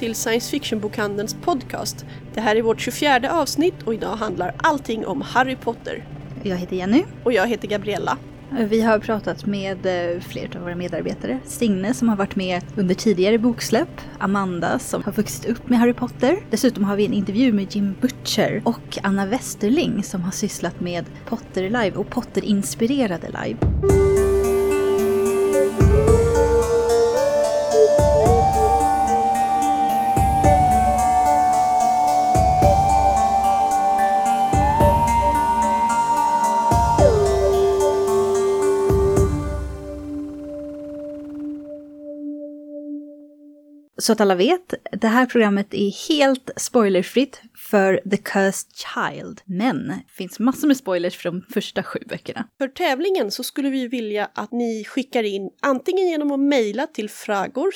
till Science Fiction-bokhandelns podcast. Det här är vårt 24 avsnitt och idag handlar allting om Harry Potter. Jag heter Jenny. Och jag heter Gabriella. Vi har pratat med eh, flera av våra medarbetare. Signe som har varit med under tidigare boksläpp. Amanda som har vuxit upp med Harry Potter. Dessutom har vi en intervju med Jim Butcher och Anna Westerling som har sysslat med Potter Live och Potter-inspirerade live. Så att alla vet, det här programmet är helt spoilerfritt för The Cursed Child. Men det finns massor med spoilers för de första sju böckerna. För tävlingen så skulle vi vilja att ni skickar in antingen genom att mejla till fragor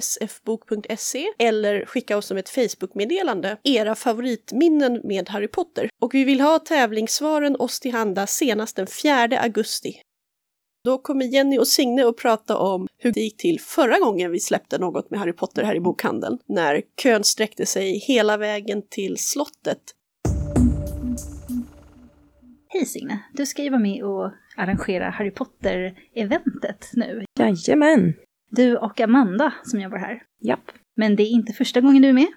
sfbok.se eller skicka oss som ett Facebook-meddelande era favoritminnen med Harry Potter. Och vi vill ha tävlingssvaren oss till handa senast den 4 augusti. Då kommer Jenny och Signe att prata om hur det gick till förra gången vi släppte något med Harry Potter här i bokhandeln. När kön sträckte sig hela vägen till slottet. Hej Signe! Du ska ju vara med och arrangera Harry Potter-eventet nu. Jajamän! Du och Amanda som jobbar här. Japp. Men det är inte första gången du är med?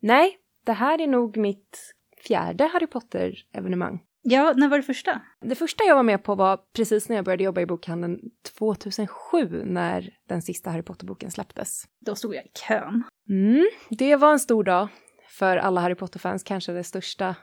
Nej, det här är nog mitt fjärde Harry Potter-evenemang. Ja, när var det första? Det första jag var med på var precis när jag började jobba i bokhandeln 2007 när den sista Harry Potter-boken släpptes. Då stod jag i kön. Mm, det var en stor dag för alla Harry Potter-fans, kanske det största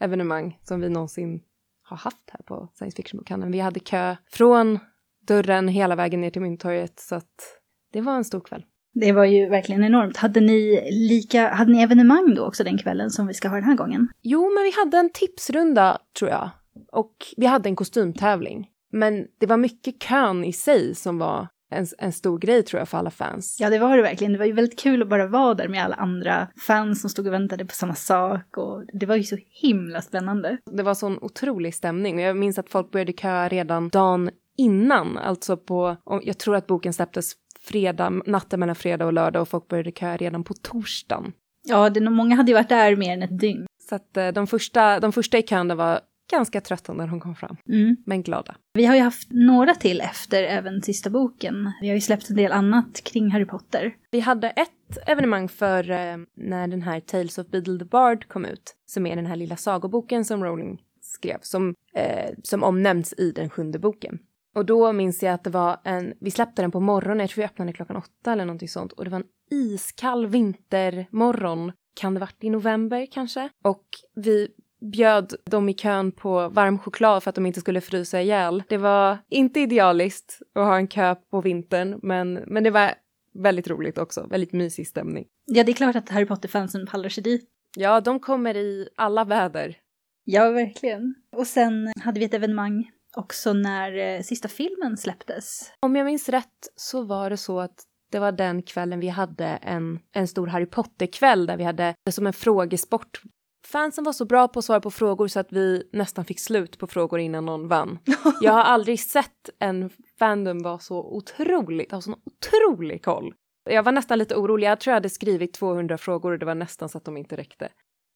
evenemang som vi någonsin har haft här på science fiction-bokhandeln. Vi hade kö från dörren hela vägen ner till Mynttorget så att det var en stor kväll. Det var ju verkligen enormt. Hade ni, lika, hade ni evenemang då också den kvällen som vi ska ha den här gången? Jo, men vi hade en tipsrunda tror jag. Och vi hade en kostymtävling. Men det var mycket kön i sig som var en, en stor grej tror jag för alla fans. Ja, det var det verkligen. Det var ju väldigt kul att bara vara där med alla andra fans som stod och väntade på samma sak. Och det var ju så himla spännande. Det var sån otrolig stämning. Och jag minns att folk började köa redan dagen innan. Alltså på, jag tror att boken släpptes fredag, natten mellan fredag och lördag och folk började köa redan på torsdagen. Ja, det, många hade ju varit där mer än ett dygn. Så att eh, de första, de första i kön var ganska trötta när de kom fram, mm. men glada. Vi har ju haft några till efter även sista boken. Vi har ju släppt en del annat kring Harry Potter. Vi hade ett evenemang för eh, när den här Tales of Beedle the Bard kom ut, som är den här lilla sagoboken som Rowling skrev, som, eh, som omnämns i den sjunde boken. Och då minns jag att det var en, vi släppte den på morgonen, jag tror vi öppnade klockan åtta eller någonting sånt. Och det var en iskall vintermorgon, kan det varit i november kanske? Och vi bjöd dem i kön på varm choklad för att de inte skulle frysa ihjäl. Det var inte idealiskt att ha en kö på vintern, men, men det var väldigt roligt också. Väldigt mysig stämning. Ja, det är klart att Harry Potter-fansen pallar sig dit. Ja, de kommer i alla väder. Ja, verkligen. Och sen hade vi ett evenemang också när eh, sista filmen släpptes. Om jag minns rätt så var det så att det var den kvällen vi hade en, en stor Harry Potter-kväll där vi hade det som en frågesport. Fansen var så bra på att svara på frågor så att vi nästan fick slut på frågor innan någon vann. Jag har aldrig sett en fandom vara så otroligt, ha sån otrolig koll. Jag var nästan lite orolig, jag tror jag hade skrivit 200 frågor och det var nästan så att de inte räckte.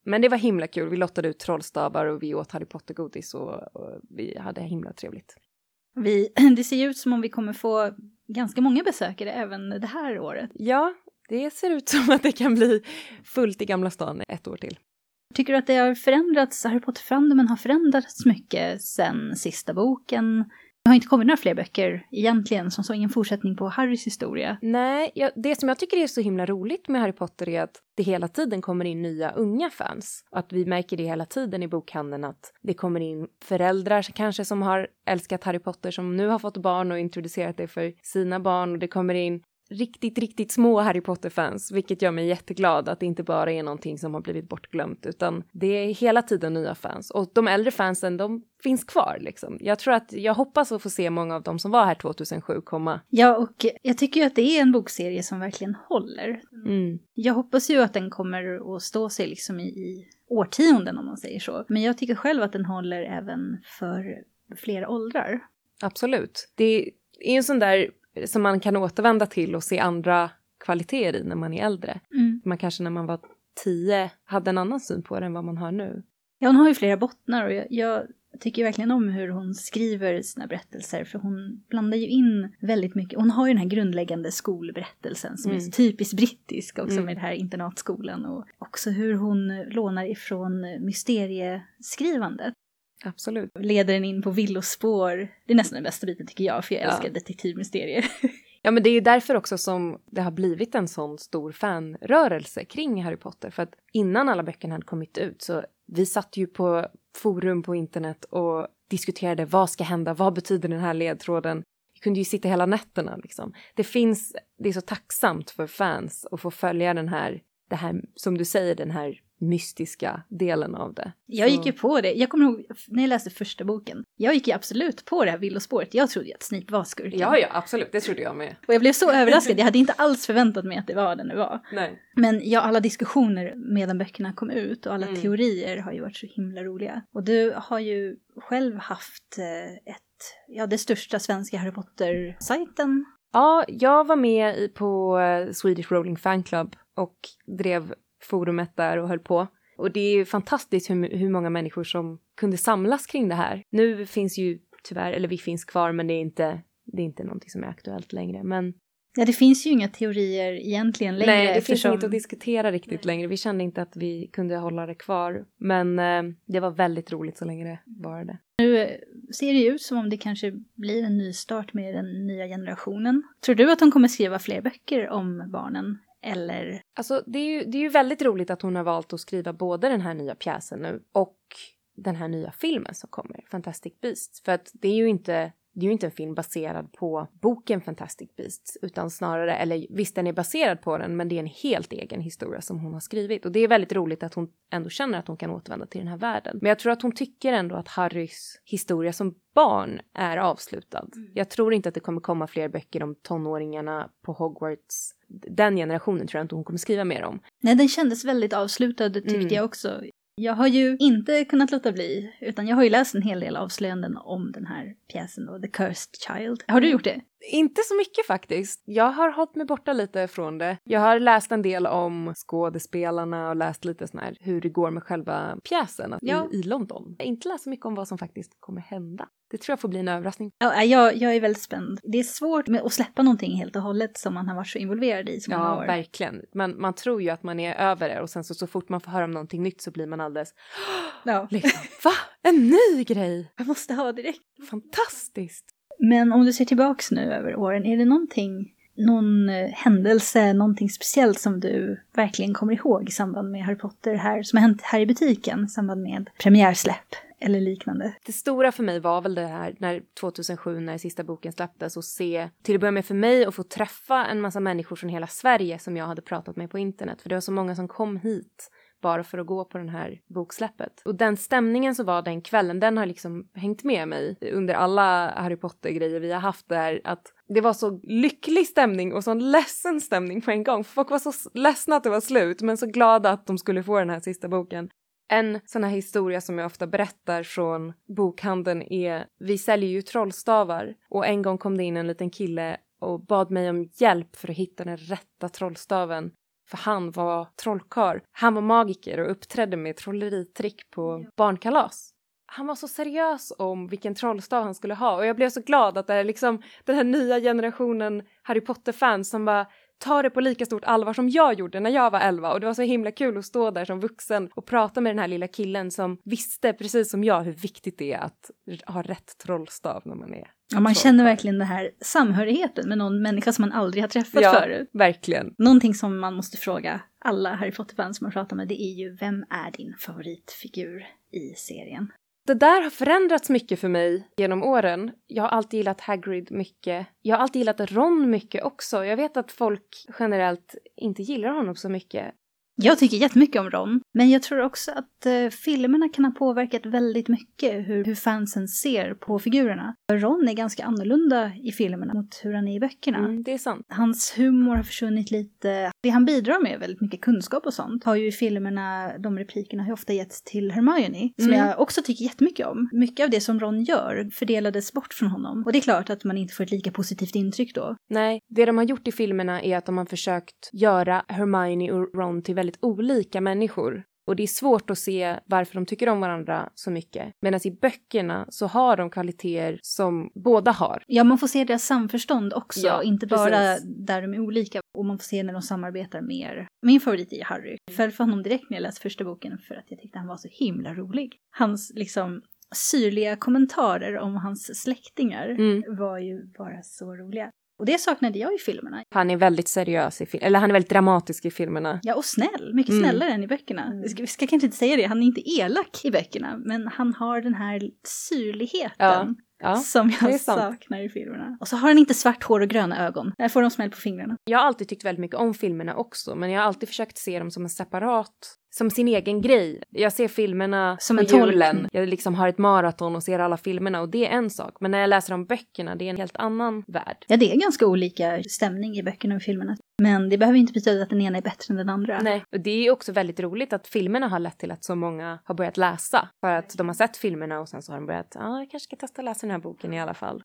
Men det var himla kul. Vi lottade ut trollstavar och vi åt Harry Potter-godis och, och, vi hade himla trevligt. Vi, det ser ut som om vi kommer få ganska många besökare även det här året. Ja, det ser ut som att det kan bli fullt i Gamla stan ett år till. Tycker du att det har förändrats, Harry Potter-fandomen har förändrats mycket sen sista boken? Det har inte kommit några fler böcker egentligen, som så ingen fortsättning på Harrys historia. Nej, jag, det som jag tycker är så himla roligt med Harry Potter är att det hela tiden kommer in nya unga fans. Att vi märker det hela tiden i bokhandeln att det kommer in föräldrar kanske som har älskat Harry Potter som nu har fått barn och introducerat det för sina barn och det kommer in riktigt, riktigt små Harry Potter-fans, vilket gör mig jätteglad att det inte bara är någonting som har blivit bortglömt, utan det är hela tiden nya fans. Och de äldre fansen, de finns kvar liksom. Jag tror att, jag hoppas att få se många av dem som var här 2007 komma. Ja, och jag tycker ju att det är en bokserie som verkligen håller. Mm. Jag hoppas ju att den kommer att stå sig liksom i, i årtionden om man säger så. Men jag tycker själv att den håller även för flera åldrar. Absolut. Det är en sån där som man kan återvända till och se andra kvaliteter i när man är äldre. Mm. Man kanske när man var tio hade en annan syn på det än vad man har nu. Ja, hon har ju flera bottnar och jag, jag tycker verkligen om hur hon skriver sina berättelser för hon blandar ju in väldigt mycket. Hon har ju den här grundläggande skolberättelsen som är Mm. så typiskt brittisk också Mm. med det här internatskolan och också hur hon lånar ifrån mysterieskrivandet. Absolut. Leder den in på villospår. Det är nästan den bästa biten tycker jag för jag Ja. älskar detektivmysterier. Ja, men det är ju därför också som det har blivit en sån stor fanrörelse kring Harry Potter. För att innan alla böckerna hade kommit ut så vi satt ju på forum på internet och diskuterade vad ska hända, vad betyder den här ledtråden? Vi kunde ju sitta hela nätterna liksom. Det finns, det är så tacksamt för fans att få följa den här, det här, som du säger, den här mystiska delen av det. Jag gick ju på det. Jag kommer ihåg när jag läste första boken. Jag gick ju absolut på det här villospåret. Jag trodde ju att Snape var skurken. Ja, ja, absolut, det trodde jag med. Och jag blev så överraskad. Jag hade inte alls förväntat mig att det var den det var. Nej. Men ja, alla diskussioner medan böckerna kom ut och alla Mm. teorier har ju varit så himla roliga. Och du har ju själv haft eh, ett, ja det största svenska Harry Potter-sajten. Ja, jag var med på eh, Swedish Rolling Fan Club och drev forumet där och höll på. Och det är ju fantastiskt hur, hur många människor som kunde samlas kring det här. Nu finns ju tyvärr, eller vi finns kvar, men det är inte, det är inte någonting som är aktuellt längre. Men Ja, det finns ju inga teorier egentligen längre. nej, det finns eftersom- inget att diskutera riktigt längre. Vi kände inte att vi kunde hålla det kvar. Men eh, det var väldigt roligt så länge det varade. Nu eh, ser det ju ut som om det kanske blir en ny start med den nya generationen. Tror du att de kommer skriva fler böcker om barnen? Eller? Alltså det är, ju, det är ju väldigt roligt att hon har valt att skriva både den här nya pjäsen nu och den här nya filmen som kommer, Fantastic Beasts. För att det är ju inte, det är ju inte en film baserad på boken Fantastic Beasts, utan snarare, eller visst den är baserad på den, men det är en helt egen historia som hon har skrivit. Och det är väldigt roligt att hon ändå känner att hon kan återvända till den här världen. Men jag tror att hon tycker ändå att Harrys historia som barn är avslutad. Jag tror inte att det kommer komma fler böcker om tonåringarna på Hogwarts. Den generationen tror jag inte hon kommer skriva mer om. Nej, den kändes väldigt avslutad tyckte Mm. jag också. Jag har ju inte kunnat låta bli, utan jag har ju läst en hel del avslöjanden om den här pjäsen då, The Cursed Child. Har du gjort det? Inte så mycket faktiskt. Jag har hållit mig borta lite från det. Jag har läst en del om skådespelarna och läst lite sån här hur det går med själva pjäsen att- Ja. i, i London. Inte läst så mycket om vad som faktiskt kommer hända. Det tror jag får bli en överraskning. Ja, jag, jag är väldigt spänd. Det är svårt att släppa någonting helt och hållet som man har varit så involverad i så många Ja, år. verkligen. Men man tror ju att man är över det och sen så, så fort man får höra om någonting nytt så blir man alldeles Ja. liksom, va? En ny grej? Jag måste ha direkt. Fantastiskt! Men om du ser tillbaks nu över åren, är det någonting, någon eh, händelse, någonting speciellt som du verkligen kommer ihåg i samband med Harry Potter här, som har hänt här i butiken i samband med premiärsläpp eller liknande? Det stora för mig var väl det här när 2007 när sista boken släpptes och se, till att börja med för mig att få träffa en massa människor från hela Sverige som jag hade pratat med på internet. För det var så många som kom hit bara för att gå på den här boksläppet. Och den stämningen som var den kvällen, den har liksom hängt med mig under alla Harry Potter-grejer vi har haft där. Att det var så lycklig stämning och sån ledsen stämning på en gång. Folk var så ledsna att det var slut men så glada att de skulle få den här sista boken. En sån här historia som jag ofta berättar från bokhandeln är, vi säljer ju trollstavar och en gång kom det in en liten kille och bad mig om hjälp för att hitta den rätta trollstaven. För han var trollkarl. Han var magiker och uppträdde med trolleritrick på barnkalas. Han var så seriös om vilken trollstav han skulle ha och jag blev så glad att det är liksom den här nya generationen Harry Potter-fans som bara tar det på lika stort allvar som jag gjorde när jag var 11 och det var så himla kul att stå där som vuxen och prata med den här lilla killen som visste precis som jag hur viktigt det är att ha rätt trollstav när man är Ja, man känner verkligen den här samhörigheten med någon människa som man aldrig har träffat Ja, förut. verkligen. Någonting som man måste fråga alla Harry Potter-fans som man pratar med, det är ju vem är din favoritfigur i serien? Det där har förändrats mycket för mig genom åren. Jag har alltid gillat Hagrid mycket. Jag har alltid gillat Ron mycket också. Jag vet att folk generellt inte gillar honom så mycket. Jag tycker jättemycket om Ron, men jag tror också att eh, filmerna kan ha påverkat väldigt mycket hur, hur fansen ser på figurerna. Ron är ganska annorlunda i filmerna mot hur han är i böckerna. Mm, det är sant. Hans humor har försvunnit lite. Det han bidrar med, väldigt mycket kunskap och sånt, har ju i filmerna, de replikerna har ju ofta getts till Hermione, som Mm. jag också tycker jättemycket om. Mycket av det som Ron gör fördelades bort från honom. Och det är klart att man inte får ett lika positivt intryck då. Nej, det de har gjort i filmerna är att de har försökt göra Hermione och Ron till väldigt olika människor. Och det är svårt att se varför de tycker om varandra så mycket. Medan i böckerna så har de kvaliteter som båda har. Ja, man får se deras samförstånd också, Ja, inte bara precis. där de är olika. Och man får se när de samarbetar mer. Min favorit är Harry. Jag föll för honom direkt när jag läste första boken för att jag tyckte han var så himla rolig. Hans liksom syrliga kommentarer om hans släktingar Mm. var ju bara så roliga. Och det saknade jag i filmerna. Han är väldigt seriös i film, eller han är väldigt dramatisk i filmerna. Ja, och snäll. Mycket Mm. snällare än i böckerna. Vi, ska, vi ska kanske inte säga det, han är inte elak i böckerna. Men han har den här syrligheten. Ja, Ja, som jag saknar i filmerna. Och så har han inte svart hår och gröna ögon. Där får de smäll på fingrarna. Jag har alltid tyckt väldigt mycket om filmerna också, men jag har alltid försökt se dem som en separat, som sin egen grej. Jag ser filmerna Som en julen, jag liksom har ett maraton och ser alla filmerna och det är en sak. Men när jag läser om böckerna, det är en helt annan värld. Ja, det är ganska olika stämning i böckerna och filmerna. Men det behöver inte betyda att den ena är bättre än den andra. Nej, och det är också väldigt roligt att filmerna har lett till att så många har börjat läsa. För att de har sett filmerna och sen så har de börjat, ja, ah, jag kanske ska testa läsa den här boken i alla fall.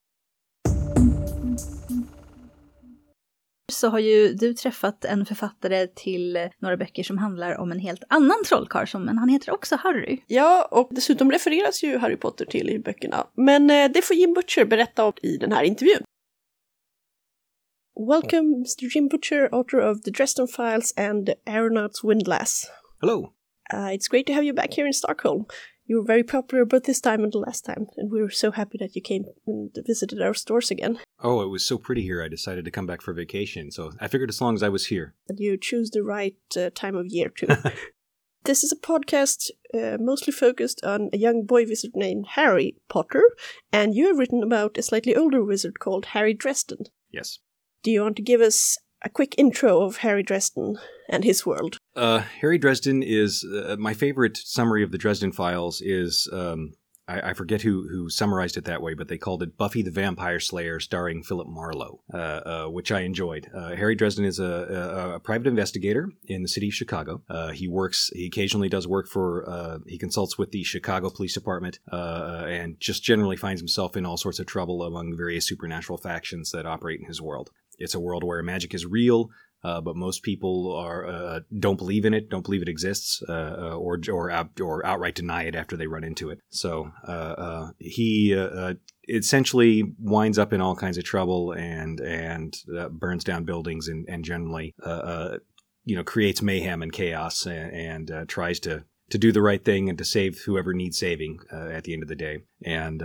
Så har ju du träffat en författare till några böcker som handlar om en helt annan trollkarl, som, men han heter också Harry. Ja, och dessutom refereras ju Harry Potter till i böckerna. Men eh, det får Jim Butcher berätta om i den här intervjun. Welcome, Mr. Jim Butcher, author of The Dresden Files and The Aeronaut's Windlass. Hello. Uh, it's great to have you back here in Stockholm. You were very popular both this time and the last time, and we were so happy that you came and visited our stores again. Oh, it was so pretty here. I decided to come back for vacation, so I figured as long as I was here. And you choose the right uh, time of year too. This is a podcast uh, mostly focused on a young boy wizard named Harry Potter, and you have written about a slightly older wizard called Harry Dresden. Yes. Do you want to give us a quick intro of Harry Dresden and his world? Uh, Harry Dresden is uh, my favorite summary of the Dresden Files. Is um, I, I forget who who summarized it that way, but they called it Buffy the Vampire Slayer, starring Philip Marlowe, uh, uh, which I enjoyed. Uh, Harry Dresden is a, a, a private investigator in the city of Chicago. Uh, he works. He occasionally does work for. He consults with the Chicago Police Department, and just generally finds himself in all sorts of trouble among various supernatural factions that operate in his world. It's a world where magic is real, uh, but most people are uh, don't believe in it, don't believe it exists, uh, uh, or or or outright deny it after they run into it. So uh, uh, he essentially winds up in all kinds of trouble and and burns down buildings and and generally you know creates mayhem and chaos and, and tries to to do the right thing and to save whoever needs saving at the end of the day. And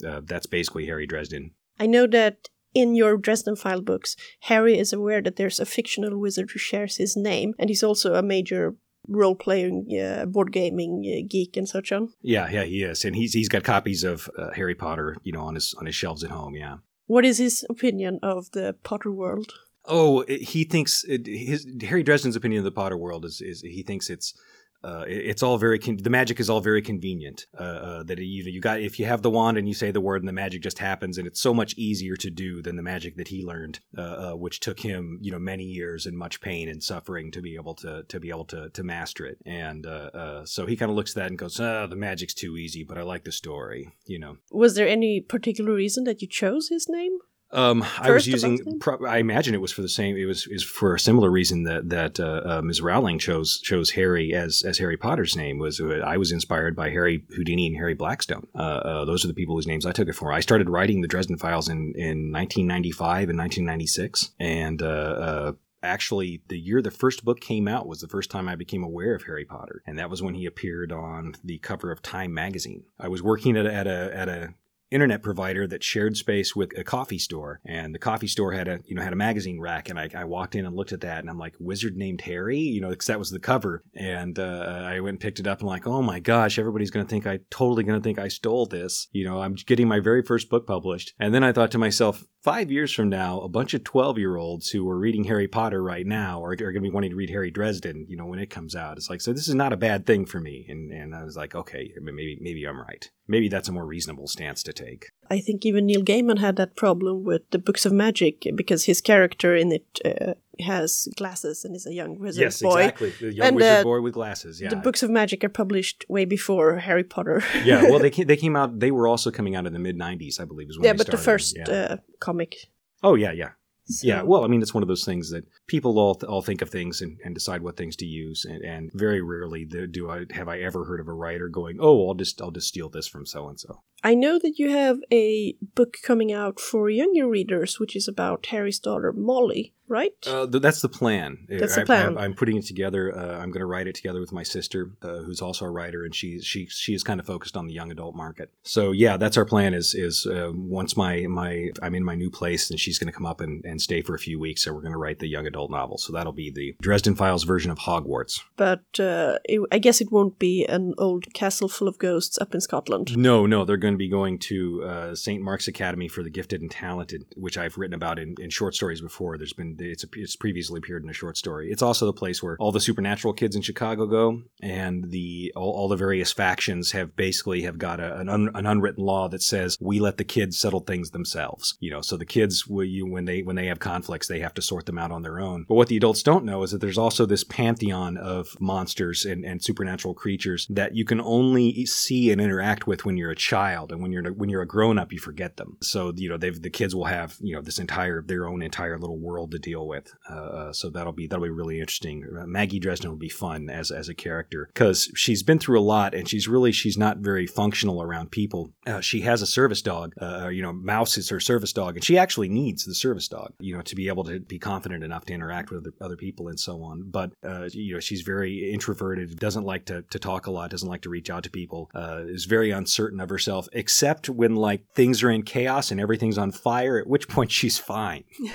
that's basically Harry Dresden. I know that in your Dresden File books, Harry is aware that there's a fictional wizard who shares his name, and he's also a major role playing, uh, board gaming uh, geek and such on. Yeah, yeah, he is, and he's he's got copies of uh, Harry Potter, you know, on his on his shelves at home. Yeah. What is his opinion of the Potter world? Oh, he thinks it, his Harry Dresden's opinion of the Potter world is is he thinks it's. Uh, it's all very con- the magic is all very convenient. Uh, uh, that you you got if you have the wand and you say the word and the magic just happens and it's so much easier to do than the magic that he learned, uh, uh, which took him you know many years and much pain and suffering to be able to to be able to to master it. And uh, so he kind of looks at that and goes, "Ah, the magic's too easy, but I like the story." You know. Was there any particular reason that you chose his name? Um, I was using. Pro- I imagine it was for the same. It was is for a similar reason that that uh, uh, Ms. Rowling chose chose Harry as as Harry Potter's name was. Uh, I was inspired by Harry Houdini and Harry Blackstone. Uh, uh, those are the people whose names I took it for. I started writing the Dresden Files in in 1995 and 1996, and. Uh, uh, Actually, the year the first book came out was the first time I became aware of Harry Potter, and that was when he appeared on the cover of Time magazine. I was working at a, at a at a internet provider that shared space with a coffee store. And the coffee store had a you know had a magazine rack. And I, I walked in and looked at that. And i'm like wizard named harry? You know because that was the cover. And uh, i went and picked it up. And like oh my gosh everybody's to think i totally to think i stole this. You know i'm getting my very first book published. And then i thought to myself five years from now, a bunch of 12 year olds who are reading Harry Potter right now are, are going to be wanting to read Harry Dresden, you know, when it comes out. It's like, so this is not a bad thing for me. And, and I was like, okay, maybe, maybe I'm right. Maybe that's a more reasonable stance to take. I think even Neil Gaiman had that problem with the Books of Magic because his character in it uh, has glasses and is a young wizard yes, boy. exactly. The young And, wizard uh, boy with glasses. Yeah. The Books of Magic are published way before Harry Potter. yeah. Well, they came, they came out, they were also coming out in the mid 90s, I believe, is when yeah, but the first Yeah. uh, comic. oh, yeah, yeah. So- Yeah, well, I mean, it's one of those things that people all all think of things and, and decide what things to use, and, and very rarely do do I have I ever heard of a writer going, "Oh, I'll just I'll just steal this from so and so." I know that you have a book coming out for younger readers, which is about Harry's daughter Molly, right? Uh, th- that's the plan. That's the I- plan. I, am putting it together. Uh, I'm going to write it together with my sister, uh, who's also a writer, and she she she is kind of focused on the young adult market. So yeah, that's our plan. Is is uh, once my my I'm in my new place, and she's going to come up and, and stay for a few weeks. So we're going to write the young adult novel. So that'll be the Dresden Files version of Hogwarts. but uh, it, I guess it won't be an old castle full of ghosts up in Scotland. No, no, they're going to be going to uh, St. Mark's Academy for the Gifted and Talented, which I've written about in, in short stories before. There's been it's it's previously appeared in a short story. It's also the place where all the supernatural kids in Chicago go, and the all, all the various factions have basically have got a, an, un, an unwritten law that says we let the kids settle things themselves. You know, so the kids will you when they when they have conflicts, they have to sort them out on their own. But what the adults don't know is that there's also this pantheon of monsters and, and supernatural creatures that you can only see and interact with when you're a child, and when you're when you're a grown up, you forget them. So you know, they've the kids will have you know this entire their own entire little world to deal with. Uh, uh, so that'll be that'll be really interesting. Uh, Maggie Dresden will be fun as as a character because she's been through a lot, and she's really she's not very functional around people. Uh, she has a service dog. Uh, you know, Mouse is her service dog, and she actually needs the service dog. You know, to be able to be confident enough to interact with other, other people and so on. But uh, you know, she's very introverted, doesn't like to, to talk a lot, doesn't like to reach out to people, uh, is very uncertain of herself, except when like things are in chaos and everything's on fire. At which point she's fine.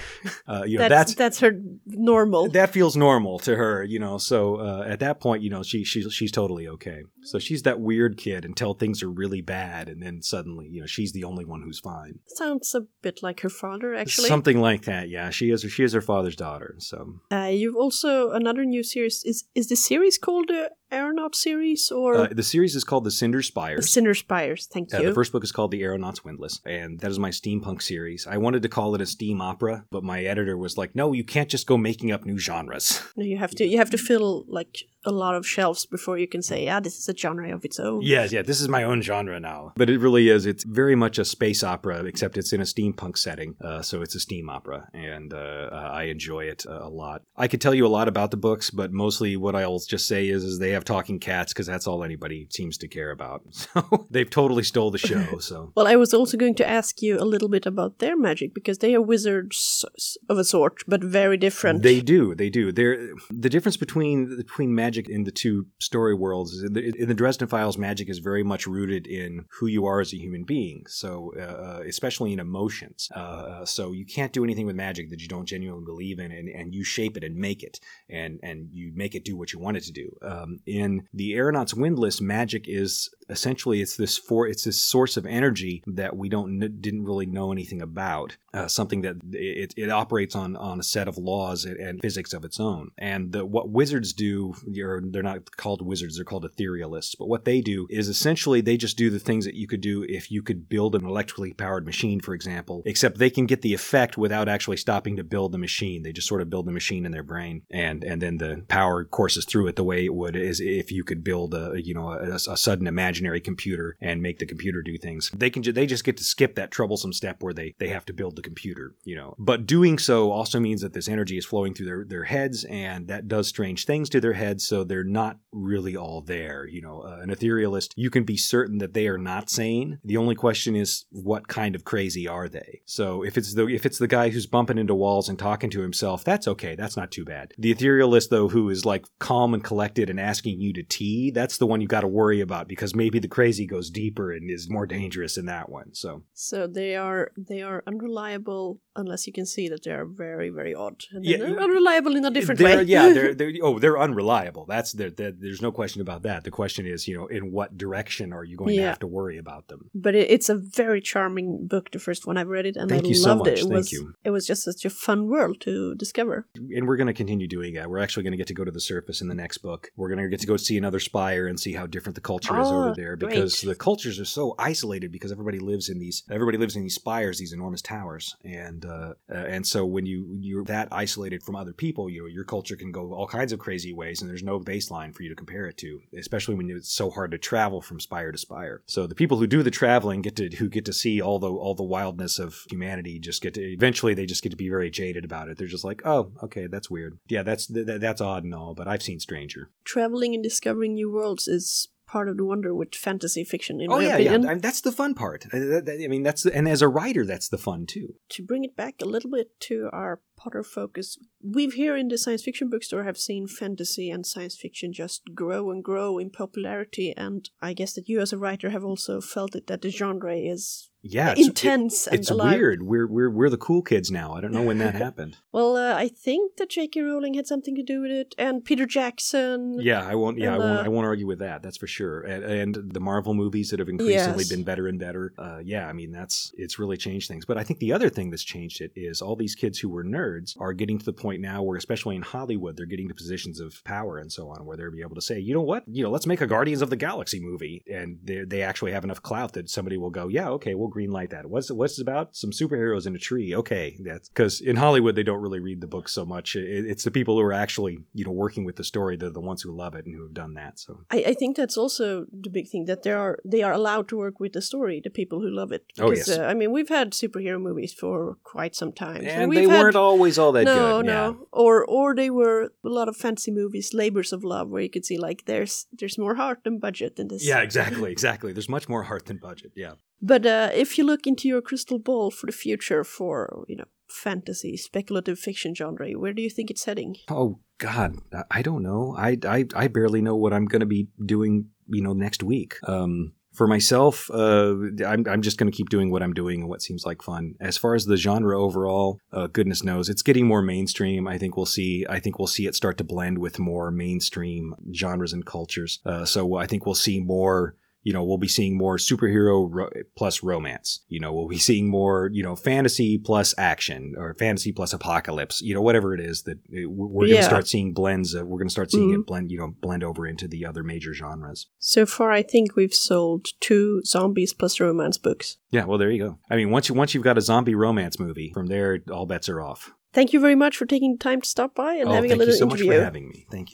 Uh, you know, that's, that's that's her normal. that feels normal to her, you know. So uh, at that point, you know, she she's she's totally okay. So she's that weird kid until things are really bad, and then suddenly, you know, she's the only one who's fine. Sounds a bit like her father, actually. Something like that. Yeah, she is. She is her father's daughter. So Uh, you've also another new series. Is is the series called the Aeronaut series or uh, the series is called The Cinder Spires. the. Cinder Spires? Thank Uh, you. the first book is called The Aeronaut's Windlass, and that is my steampunk series. I wanted to call it a steam opera, but my editor was like, "No, you can't just go making up new genres." no, you have to you have to fill like a lot of shelves before you can say, yeah, this is a genre of its own. Yes, yeah, this is my own genre now. But it really is. It's very much a space opera, except it's in a steampunk setting. Uh, so it's a steam opera, and uh, uh, I enjoy it uh, a lot. I could tell you a lot about the books, but mostly what I'll just say is, is they have talking cats because that's all anybody seems to care about. So they've totally stole the show. So. Well, I was also going to ask you a little bit about their magic because they are wizards of a sort, but very different. They do, they do. They're the difference between between magic in the two story worlds in the, in the Dresden Files, magic is very much rooted in who you are as a human being. So, uh, especially in emotions. Uh, so you can't do anything with magic that you don't genuinely believe in, and, and you shape it and make it, and and you make it do what you want it to do. Um, in the Aeronaut's Windless, magic is essentially it's this for it's this source of energy that we don't didn't really know anything about. Uh, something that it, it operates on on a set of laws and, and physics of its own. And the, what wizards do, you're, they're not called wizards; they're called etherealists. But what they do is essentially they just do the things that you could do if you could build an electrically powered machine, for example. Except they can get the effect without actually stopping to build the machine. They just sort of build the machine in their brain, and and then the power courses through it the way it would is if you could build a you know a, a sudden imaginary computer and make the computer do things. They can ju- they just get to skip that troublesome step where they they have to build the computer, you know. But doing so also means that this energy is flowing through their their heads, and that does strange things to their heads. So they're not really all there, you know. Uh, an etherealist, you can be certain that they are not sane. The only question is what kind of crazy are they? So if it's the if it's the guy who's bumping into walls and talking to himself, that's okay. That's not too bad. The etherealist though, who is like calm and collected and asking you to tea, that's the one you got to worry about because maybe the crazy goes deeper and is more dangerous in that one. So So they are they are unreliable unless you can see that they are very very odd. And Yeah, they're unreliable in a different way. yeah, they're, they're oh they're unreliable. That's there. There's no question about that. The question is, you know, in what direction are you going to have to worry about them? but it, it's a very charming book. The first one I've read it, and Thank I you so loved much. it. It Thank was you. it was just such a fun world to discover. and we're going to continue doing that. We're actually going to get to go to the surface in the next book. We're going to get to go see another spire and see how different the culture is Oh, over there because great. the cultures are so isolated because everybody lives in these everybody lives in these spires, these enormous towers, and uh, uh, and so when you you're that isolated from other people, you know your culture can go all kinds of crazy ways, and there's no baseline for you to compare it to, especially when it's so hard to travel from spire to spire. So the people who do the traveling get to who get to see all the all the wildness of humanity just get to eventually they just get to be very jaded about it. They're just like, oh, okay, that's weird. Yeah, that's th- th- that's odd and all, but I've seen Stranger. Traveling and discovering new worlds is part of the wonder with fantasy fiction. In oh my yeah, opinion. yeah. I mean, that's the fun part. I, that- that- I mean, that's the, and as a writer, that's the fun too. to bring it back a little bit to our Potter focus, we've here in the science fiction bookstore have seen fantasy and science fiction just grow and grow in popularity, and I guess that you as a writer have also felt it that the genre is Yeah, it's, intense it- and it's weird. We're we're we're the cool kids now. I don't know when that happened. Well, uh, I think that J.K. Rowling had something to do with it, and Peter Jackson. Yeah, I won't. Yeah, I won't. uh, I won't argue with that. That's for sure. And, and the Marvel movies that have increasingly Yes. been better and better. Uh, yeah, I mean that's it's really changed things. But I think the other thing that's changed it is all these kids who were nerds are getting to the point now where, especially in Hollywood, they're getting to positions of power and so on, where they're be able to say, you know what, you know, let's make a Guardians of the Galaxy movie, and they they actually have enough clout that somebody will go, yeah, okay, we'll greenlight that. What's what's it about? Some superheroes in a tree. Okay, that's because in Hollywood they don't really read the books so much. It, it's the people who are actually you know working with the story. They're the ones who love it and who have done that. So I, I think that's also the big thing that they are they are allowed to work with the story. The people who love it. Oh, Because, yes. uh, I mean, we've had superhero movies for quite some time, and we've they had- weren't always all that no, good. no, Yeah. or or they were a lot of fancy movies, labors of love, where you could see like there's there's more heart than budget in this. Yeah, exactly, exactly. There's much more heart than budget. Yeah. But uh, if you look into your crystal ball for the future for you know fantasy, speculative fiction genre, where do you think it's heading? Oh God, I- don't know. I I, I barely know what I'm going to be doing. You know, next week. Um, for myself, uh, I'm I'm just going to keep doing what I'm doing and what seems like fun. As far as the genre overall, uh, goodness knows, it's getting more mainstream. I think we'll see. I think we'll see it start to blend with more mainstream genres and cultures. Uh, so I think we'll see more. You know, we'll be seeing more superhero ro- plus romance. You know, we'll be seeing more, you know, fantasy plus action or fantasy plus apocalypse. You know, whatever it is that uh, we're going to start seeing blends. Of, we're going to start seeing Mhm. it blend, you know, blend over into the other major genres. So far, I think we've sold two zombies plus romance books. Yeah, well, there you go. I mean, once you once you've got a zombie romance movie, from there, all bets are off. Thank you very much for taking the time to stop by and oh, having a little interview. thank you so interview. much for having me. Thank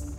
you.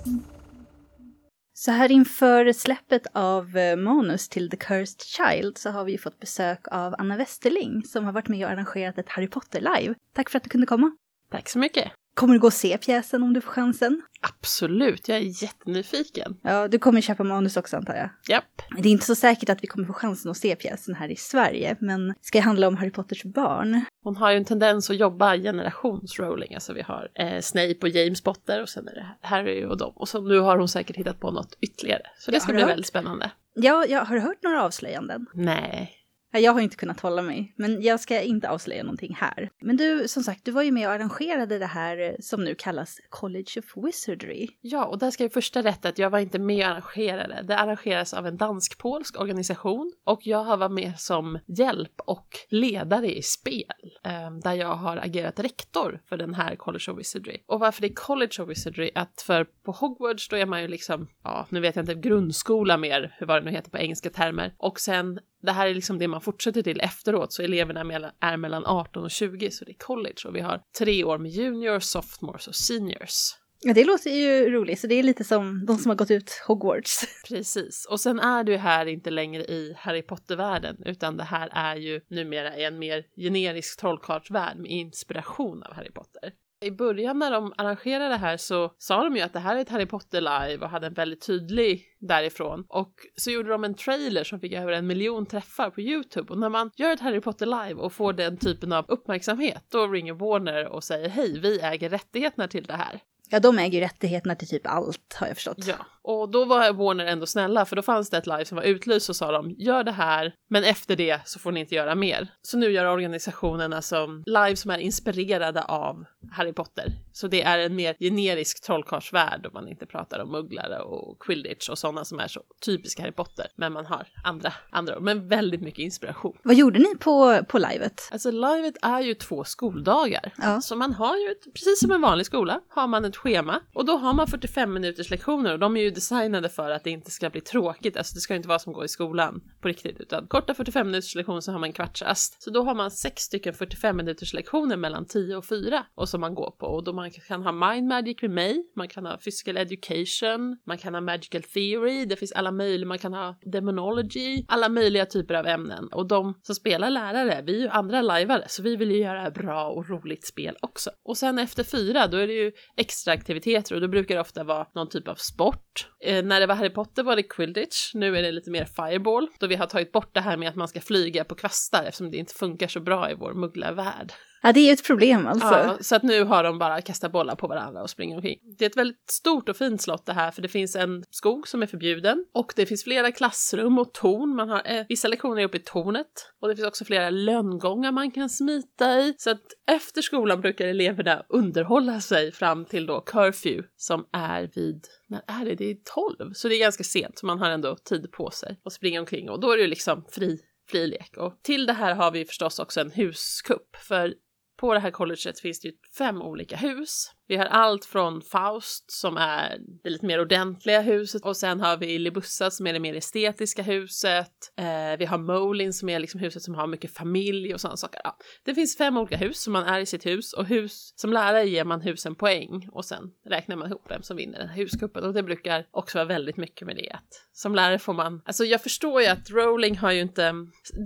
Så här inför släppet av eh, manus till The Cursed Child så har vi fått besök av Anna Westerling som har varit med och arrangerat ett Harry Potter-live. Tack för att du kunde komma. Tack så mycket. Kommer du gå och se pjäsen om du får chansen? Absolut, jag är jättenyfiken. Ja, du kommer köpa manus också antar jag. Japp. Det är inte så säkert att vi kommer få chansen att se pjäsen här i Sverige, men det ska handla om Harry Potters barn. Hon har ju en tendens att jobba generationsrolling. Alltså vi har eh, Snape och James Potter och sen är det Harry och dem. Och så nu har hon säkert hittat på något ytterligare. Så det Ja, ska bli hört? väldigt spännande. Ja, jag har du hört några avslöjanden? Nej. Jag har inte kunnat hålla mig, men jag ska inte avslöja någonting här. Men du, som sagt, du var ju med och arrangerade det här eh, som nu kallas College of Wizardry. Ja, och där ska jag första rätta att jag var inte med och arrangerade. Det arrangeras av en dansk-polsk organisation och jag har varit med som hjälp och ledare i spel. Eh, där jag har agerat rektor för den här College of Wizardry. Och varför det är College of Wizardry? Att för på Hogwarts då är man ju liksom, ja nu vet jag inte, grundskola mer, hur var det nu heter på engelska termer. Och sen det här är liksom det man fortsätter till efteråt, så eleverna är mellan 18 och 20, så det är college. Och vi har tre år med juniors, sophomores och seniors. Ja, det låter ju roligt, så det är lite som de som har gått ut Hogwarts. Precis. Och sen är du här inte längre i Harry Potter-världen, utan det här är ju numera en mer generisk trollkarlsvärld med inspiration av Harry Potter. I början när de arrangerade det här så sa de ju att det här är ett Harry Potter live och hade en väldigt tydlig därifrån. Och så gjorde de en trailer som fick över en miljon träffar på Youtube. Och när man gör ett Harry Potter live och får den typen av uppmärksamhet, då ringer Warner och säger hej, vi äger rättigheterna till det här. Ja, de äger ju rättigheterna till typ allt har jag förstått. Ja, och då var Warner ändå snälla för då fanns det ett live som var utlyst och sa de gör det här men efter det så får ni inte göra mer. Så nu gör organisationen alltså live som är inspirerade av Harry Potter. Så det är en mer generisk trollkarlsvärld om man inte pratar om mugglare och quidditch och sådana som är så typiska Harry Potter. Men man har andra, andra men väldigt mycket inspiration. Vad gjorde ni på, på livet? Alltså livet är ju två skoldagar. Ja. Så man har ju, ett, precis som en vanlig skola, har man ett schema och då har man 45 minuters lektioner och de är ju designade för att det inte ska bli tråkigt. Alltså det ska inte vara som att gå i skolan på riktigt utan korta 45 minuters lektioner så har man kvartsast. kvartsrast. Så då har man sex stycken 45 minuters lektioner mellan 10 och 4 och som man går på och då man kan ha mind magic med mig, man kan ha physical education, man kan ha magical theory, det finns alla möjliga, man kan ha demonology, alla möjliga typer av ämnen och de som spelar lärare, vi är ju andra lajvare så vi vill ju göra bra och roligt spel också. Och sen efter fyra då är det ju extra aktiviteter och då brukar det ofta vara någon typ av sport. Eh, när det var Harry Potter var det quidditch, nu är det lite mer fireball då vi har tagit bort det här med att man ska flyga på kvastar eftersom det inte funkar så bra i vår mugglarvärld. Ja, det är ju ett problem alltså. Ja, så att nu har de bara kastat bollar på varandra och springer omkring. Det är ett väldigt stort och fint slott det här, för det finns en skog som är förbjuden och det finns flera klassrum och torn. Man har eh, vissa lektioner är uppe i tornet och det finns också flera lönngångar man kan smita i. Så att efter skolan brukar eleverna underhålla sig fram till då curfew som är vid när är det? Det är 12, så det är ganska sent, så man har ändå tid på sig att springa omkring och då är det ju liksom fri lek. Och till det här har vi förstås också en huskupp, för på det här colleget finns det ju fem olika hus. Vi har allt från Faust som är det lite mer ordentliga huset och sen har vi Libussa som är det mer estetiska huset. Eh, vi har Molin som är liksom huset som har mycket familj och sådana saker. Ja. Det finns fem olika hus som man är i sitt hus och hus som lärare ger man husen poäng och sen räknar man ihop vem som vinner den här huskuppen och det brukar också vara väldigt mycket med det att som lärare får man, alltså jag förstår ju att Rowling har ju inte,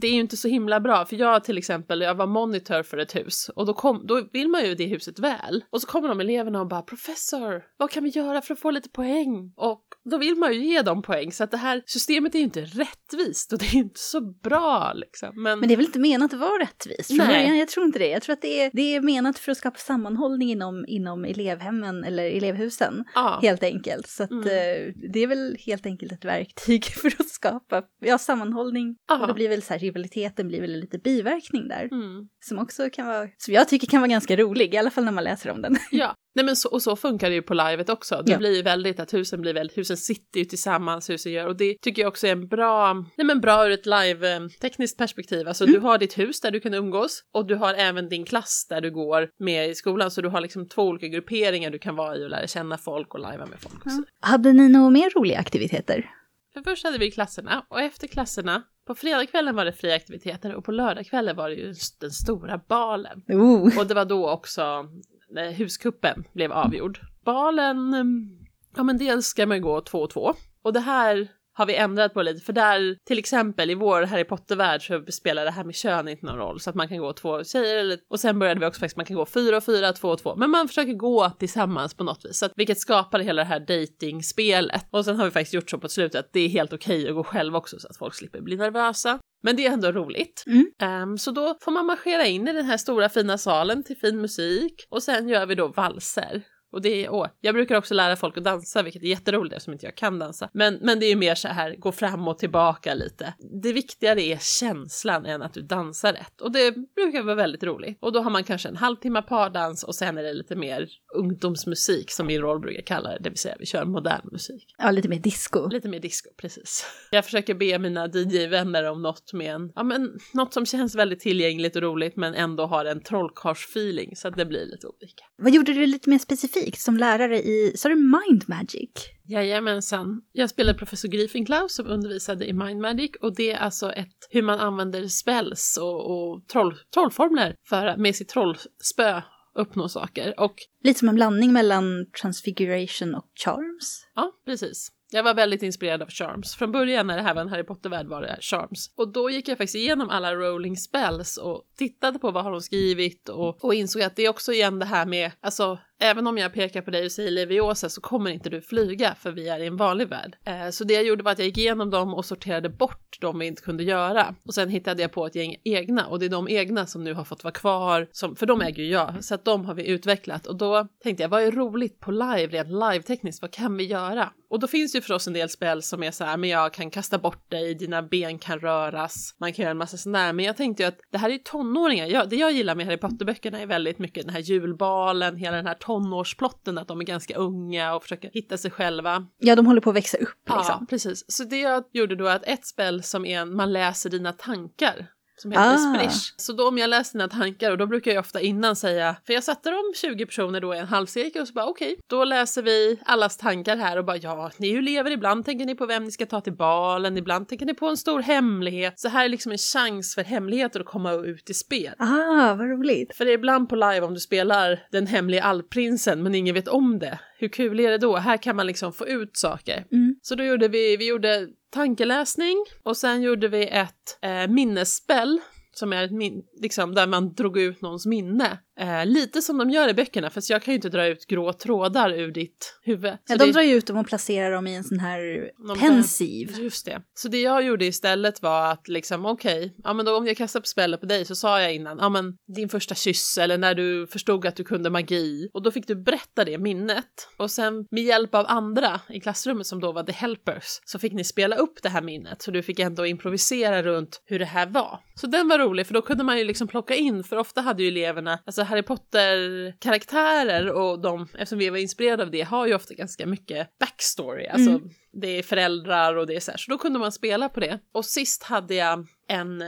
det är ju inte så himla bra för jag till exempel, jag var monitor för ett hus och då, kom, då vill man ju det huset väl och så kommer de eleverna och bara professor, vad kan vi göra för att få lite poäng? Och då vill man ju ge dem poäng så att det här systemet är ju inte rättvist och det är inte så bra liksom. Men, Men det är väl inte menat att vara rättvist Nej. Jag tror inte det. Jag tror att det är, det är menat för att skapa sammanhållning inom, inom elevhemmen eller elevhusen. ja. Helt enkelt. Så att, Mm. eh, det är väl helt enkelt ett verktyg för att skapa ja, sammanhållning. Ja. Och det blir väl så här, rivaliteten blir väl lite biverkning där. Mm. Som också kan vara, som jag tycker kan vara ganska rolig, i alla fall när man läser om den. Ja, nej men så, och så funkar det ju på livet också. Det Ja. blir ju väldigt att husen blir väldigt, husen sitter ju tillsammans, husen gör, och det tycker jag också är en bra, nej men bra ur ett live-tekniskt perspektiv. Alltså du har ditt hus där du kan umgås och du har även din klass där du går med i skolan, så du har liksom två olika grupperingar du kan vara i och lära känna folk och lajva med folk. Så. Hade ni några mer roliga aktiviteter? För först hade vi klasserna och efter klasserna, på fredagskvällen var det fria aktiviteter och på lördagskvällen var det ju den stora balen. Oh. Och det var då också när huskuppen blev avgjord. Balen, mm, ja men dels ska man gå två och två. Och det här har vi ändrat på lite, för där till exempel i vår Harry Potter-värld så spelar det här med kön inte någon roll, så att man kan gå två tjejer eller, och sen började vi också faktiskt, man kan gå fyra och fyra, två och två, men man försöker gå tillsammans på något vis, så att, vilket skapar hela det här dating-spelet. Och sen har vi faktiskt gjort så på slutet att det är helt okej att gå själv också så att folk slipper bli nervösa. Men det är ändå roligt. Mm. Ehm, så då får man marschera in i den här stora fina salen till fin musik och sen gör vi då valser. Och det är, åh, jag brukar också lära folk att dansa, vilket är jätteroligt eftersom inte jag kan dansa. Men, men det är ju mer så här, gå fram och tillbaka lite. Det viktigare är känslan än att du dansar rätt. Och det brukar vara väldigt roligt. Och då har man kanske en halvtimme pardans och sen är det lite mer ungdomsmusik som min roll brukar kalla det, det vill säga vi kör modern musik. Ja, lite mer disco. Lite mer disco, precis. Jag försöker be mina DJ-vänner om något med en, ja men något som känns väldigt tillgängligt och roligt men ändå har en trollkarls-feeling så att det blir lite olika. Vad gjorde du lite mer specifikt som lärare i, sa du mind magic? Jajamensan. Jag spelade professor Griefenklaus som undervisade i Mind Magic och det är alltså ett hur man använder spells och, och troll, trollformler för att med sitt trollspö uppnå saker. Och Lite som en blandning mellan transfiguration och charms. Ja, precis. Jag var väldigt inspirerad av Charms. Från början när det här var en Harry Potter-värld var det Charms. Och då gick jag faktiskt igenom alla rolling spells och tittade på vad har de skrivit och, och insåg att det är också igen det här med, alltså även om jag pekar på dig och säger Leviosa så kommer inte du flyga för vi är i en vanlig värld. Eh, så det jag gjorde var att jag gick igenom dem och sorterade bort de vi inte kunde göra. Och sen hittade jag på ett gäng egna och det är de egna som nu har fått vara kvar, som, för de äger ju jag, så att de har vi utvecklat. Och då tänkte jag, vad är roligt på live, rent live-tekniskt, vad kan vi göra? Och då finns det ju förstås en del spel som är så här, men jag kan kasta bort dig, dina ben kan röras, man kan göra en massa sånt där, Men jag tänkte ju att det här är ju tonåringar. Jag, det jag gillar med Harry Potter-böckerna är väldigt mycket den här julbalen, hela den här tonårsplotten, att de är ganska unga och försöker hitta sig själva. Ja, de håller på att växa upp liksom. Ja, precis. Så det jag gjorde då är att ett spel som är en, man läser dina tankar som heter Ah. Sprish. Så då om jag läser dina tankar och då brukar jag ofta innan säga, för jag satte dem 20 personer då i en halvcirkel och så bara okej, då läser vi allas tankar här och bara ja, ni är ju lever, ibland tänker ni på vem ni ska ta till balen, ibland tänker ni på en stor hemlighet. Så här är liksom en chans för hemligheter att komma ut i spel. Ah, vad roligt. För det är ibland på live om du spelar den hemliga alpprinsen men ingen vet om det. Hur kul är det då? Här kan man liksom få ut saker. Mm. Så då gjorde vi, vi gjorde tankeläsning och sen gjorde vi ett eh, minnesspel som är ett min- liksom där man drog ut någons minne. Eh, lite som de gör i böckerna, fast jag kan ju inte dra ut grå trådar ur ditt huvud. Ja, de det- drar ju ut dem och placerar dem i en sån här pensiv. Just det. Så det jag gjorde istället var att liksom okej, ja men då om jag kastar på spelet på dig så sa jag innan, ja men din första kyss eller när du förstod att du kunde magi och då fick du berätta det minnet och sen med hjälp av andra i klassrummet som då var the helpers så fick ni spela upp det här minnet så du fick ändå improvisera runt hur det här var. Så den var rolig för då kunde man ju liksom plocka in för ofta hade ju eleverna, alltså Harry Potter karaktärer och de, eftersom vi var inspirerade av det, har ju ofta ganska mycket backstory, alltså Mm. det är föräldrar och det är så här, så då kunde man spela på det. Och sist hade jag en eh,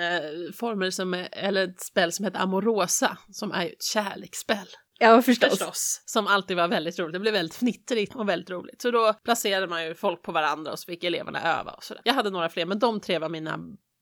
formel som, eller ett spel som heter Amorosa, som är ju ett kärleksspel. Ja, förstås. Förstås. Som alltid var väldigt roligt. Det blev väldigt fnittrigt och väldigt roligt. Så då placerade man ju folk på varandra och så fick eleverna öva och sådär. Jag hade några fler, men de tre var mina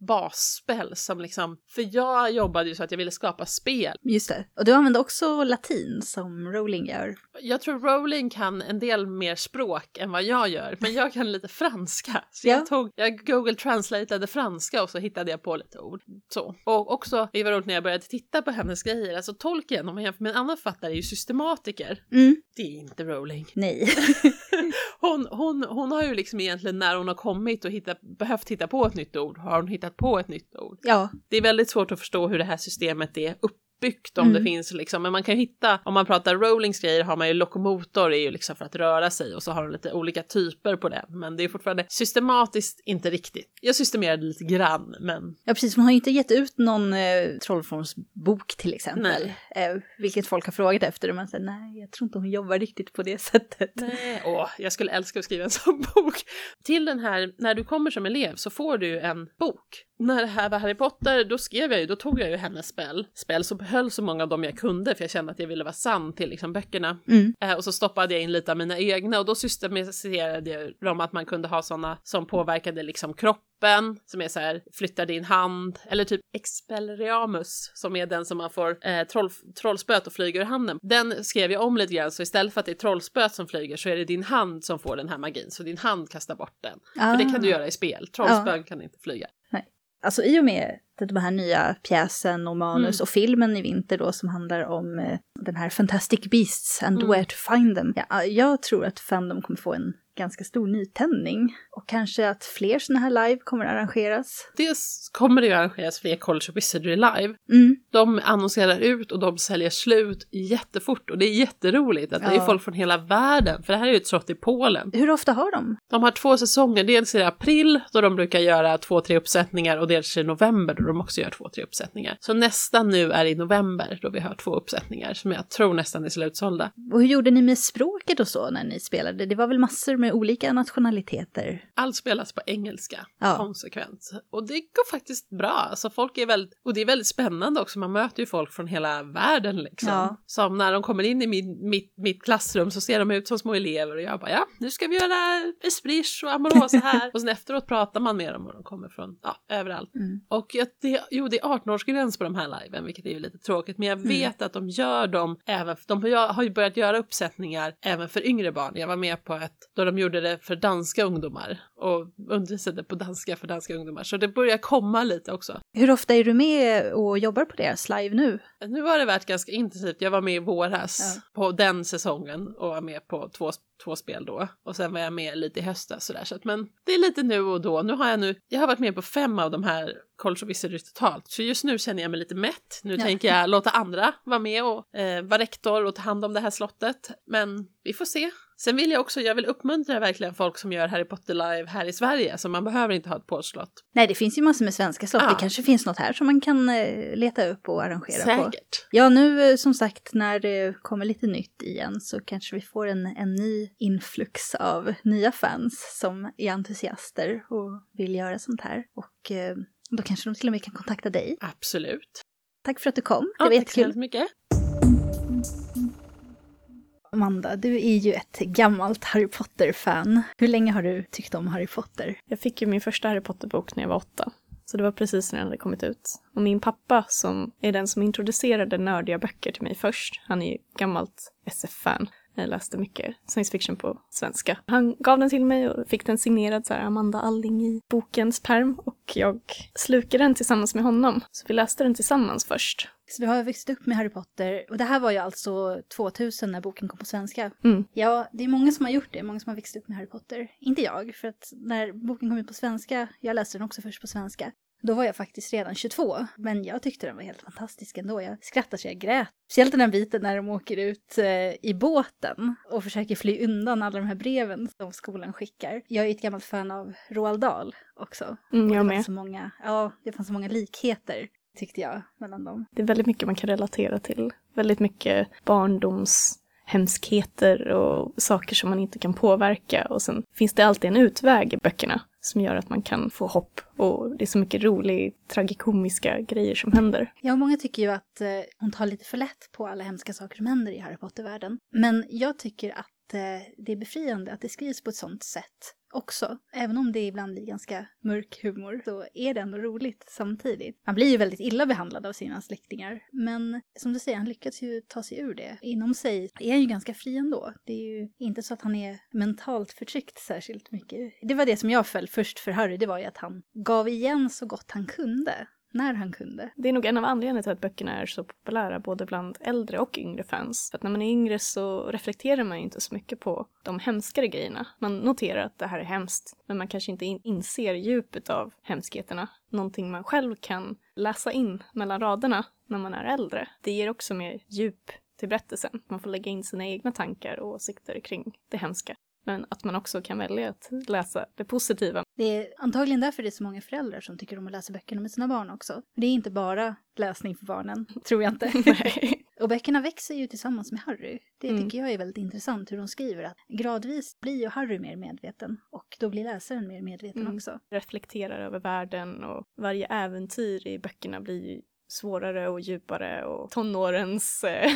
basspel som liksom, för jag jobbade ju så att jag ville skapa spel. Just det. Och du använder också latin som Rowling gör. Jag tror Rowling kan en del mer språk än vad jag gör, men jag kan lite franska. Så Ja. jag tog, jag Google translateade franska och så hittade jag på lite ord. Så. Och också, det var roligt när jag började titta på hennes grejer, alltså Tolkien, om man jämför med en annan författare, är ju systematiker. Mm. Det är inte Rowling. Nej. Hon, hon, hon har ju liksom egentligen när hon har kommit och hittat, behövt hitta på ett nytt ord, har hon hittat på ett nytt ord. ja. Det är väldigt svårt att förstå hur det här systemet är uppbyggt om Mm. det finns liksom, men man kan ju hitta, om man pratar Rowlings grejer har man ju lokomotor, är ju liksom för att röra sig och så har de lite olika typer på den, men det är fortfarande systematiskt inte riktigt. Jag systemerade lite grann, men Ja, precis. Hon har ju inte gett ut någon eh, trollformsbok till exempel. Eh, vilket folk har frågat efter. Och man säger nej, jag tror inte hon jobbar riktigt på det sättet. Nej, åh, jag skulle älska att skriva en sån bok. Till den här, när du kommer som elev så får du en bok. När det här var Harry Potter, då skrev jag ju, då tog jag ju hennes spel. Spel som behöll så många av dem jag kunde, för jag kände att jag ville vara sann till liksom böckerna. Mm. Eh, och så stoppade jag in lite av mina egna och då systematiserade jag dem att man kunde ha sådana som påverkade liksom kroppen, som är så här, flyttar din hand, eller typ expelliarmus, som är den som man får eh, troll, trollspöet och flyger ur handen. Den skrev jag om lite grann, så istället för att det är trollspöet som flyger så är det din hand som får den här magin, så din hand kastar bort den. För det kan du göra i spel, trollspön kan inte flyga. Alltså i och med den här nya pjäsen och manus Mm. och filmen i vinter då som handlar om eh, den här Fantastic Beasts and Mm. where to find them. Ja, jag tror att Fandom kommer få en ganska stor nytändning och kanske att fler sådana här live kommer arrangeras. Dels kommer det ju arrangeras fler College of Wizardry live. Mm. De annonserar ut och de säljer slut jättefort och det är jätteroligt att det är Ja. folk från hela världen, för det här är ju ett slott i Polen. Hur ofta har de? De har två säsonger, dels i april då de brukar göra två, tre uppsättningar och dels i november då de också gör två, tre uppsättningar. Så nästa nu är i november då vi har två uppsättningar som jag tror nästan är slutsålda. Och hur gjorde ni med språket och så när ni spelade? Det var väl massor med olika nationaliteter? Allt spelas på engelska Ja. konsekvent. Och det går faktiskt bra. Alltså folk är väldigt, och det är väldigt spännande också. Man möter ju folk från hela världen liksom. Ja. Som när de kommer in i min, mitt, mitt klassrum så ser de ut som små elever och jag bara ja, nu ska vi göra Esprish och Amorosa här. och sen efteråt pratar man med dem och de kommer från ja, överallt. Mm. Och jag Det, jo, det är 18-årsgräns på de här liven, vilket är ju lite tråkigt. Men jag vet att de gör dem även, de har ju börjat göra uppsättningar även för yngre barn. Jag var med på ett då de gjorde det för danska ungdomar och undervisade på danska för danska ungdomar. Så det börjar komma lite också. Hur ofta är du med och jobbar på deras live nu? Nu har det varit ganska intensivt. Jag var med i våras ja. på den säsongen och var med på två, två spel då. Och sen var jag med lite i höstas sådär. Så att, men det är lite nu och då. Nu har jag nu, jag har varit med på fem av de här Wizardry totalt. Så just nu känner jag mig lite mätt. Nu ja. tänker jag låta andra vara med och eh, vara rektor och ta hand om det här slottet. Men vi får se. Sen vill jag också, jag vill uppmuntra verkligen folk som gör Harry Potter live här i Sverige, så man behöver inte ha ett påslott. Nej, det finns ju massor med svenska slott. Ja. Det kanske finns något här som man kan eh, leta upp och arrangera Säkert. på. Ja, nu eh, som sagt när det kommer lite nytt igen så kanske vi får en, en ny influx av nya fans som är entusiaster och vill göra sånt här. Och eh, då kanske de till och med kan kontakta dig. Absolut. Tack för att du kom. Det ja, var jättekul. Tack så mycket. Amanda, du är ju ett gammalt Harry Potter-fan. Hur länge har du tyckt om Harry Potter? Jag fick ju min första Harry Potter-bok när jag var åtta. Så det var precis när den hade kommit ut. Och min pappa som är den som introducerade nördiga böcker till mig först, han är ju gammalt SF-fan. Jag läste mycket science fiction på svenska. Han gav den till mig och fick den signerad så här, Amanda Alling i bokens perm och jag slukade den tillsammans med honom. Så vi läste den tillsammans först. Så du har växt upp med Harry Potter och det här var ju alltså 2000 när boken kom på svenska. Mm. Ja, det är många som har gjort det, många som har växt upp med Harry Potter. Inte jag, för att när boken kom ut på svenska, jag läste den också först på svenska, då var jag faktiskt redan 22, men jag tyckte den var helt fantastisk ändå. Jag skrattade så jag grät. Speciellt den här biten när de åker ut eh, i båten och försöker fly undan alla de här breven som skolan skickar. Jag är ett gammalt fan av Roald Dahl också. Mm, jag det med. Så många, ja, det fanns så många likheter tyckte jag mellan dem. Det är väldigt mycket man kan relatera till. Väldigt mycket barndoms hemskheter och saker som man inte kan påverka. Och sen finns det alltid en utväg i böckerna som gör att man kan få hopp och det är så mycket roliga, tragikomiska grejer som händer. Ja, många tycker ju att eh, hon tar lite för lätt på alla hemska saker som händer i Harry Potter-världen. Men jag tycker att eh, det är befriande att det skrivs på ett sånt sätt också. Även om det ibland blir ganska mörk humor så är det ändå roligt samtidigt. Han blir ju väldigt illa behandlad av sina släktingar. Men som du säger, han lyckas ju ta sig ur det. Inom sig är han ju ganska fri ändå. Det är ju inte så att han är mentalt förtryckt särskilt mycket. Det var det som jag föll först för Harry, det var ju att han gav igen så gott han kunde när han kunde. Det är nog en av anledningarna till att böckerna är så populära både bland äldre och yngre fans. För att när man är yngre så reflekterar man ju inte så mycket på de hemskare grejerna. Man noterar att det här är hemskt, men man kanske inte inser djupet av hemskheterna. Någonting man själv kan läsa in mellan raderna när man är äldre. Det ger också mer djup till berättelsen. Man får lägga in sina egna tankar och åsikter kring det hemska. Men att man också kan välja att läsa det positiva. Det är antagligen därför det är så många föräldrar som tycker om att läsa böckerna med sina barn också. Det är inte bara läsning för barnen, tror jag inte. och böckerna växer ju tillsammans med Harry. Det mm. tycker jag är väldigt intressant hur de skriver att gradvis blir ju Harry mer medveten och då blir läsaren mer medveten mm. också. Reflekterar över världen och varje äventyr i böckerna blir ju svårare och djupare och tonårens eh,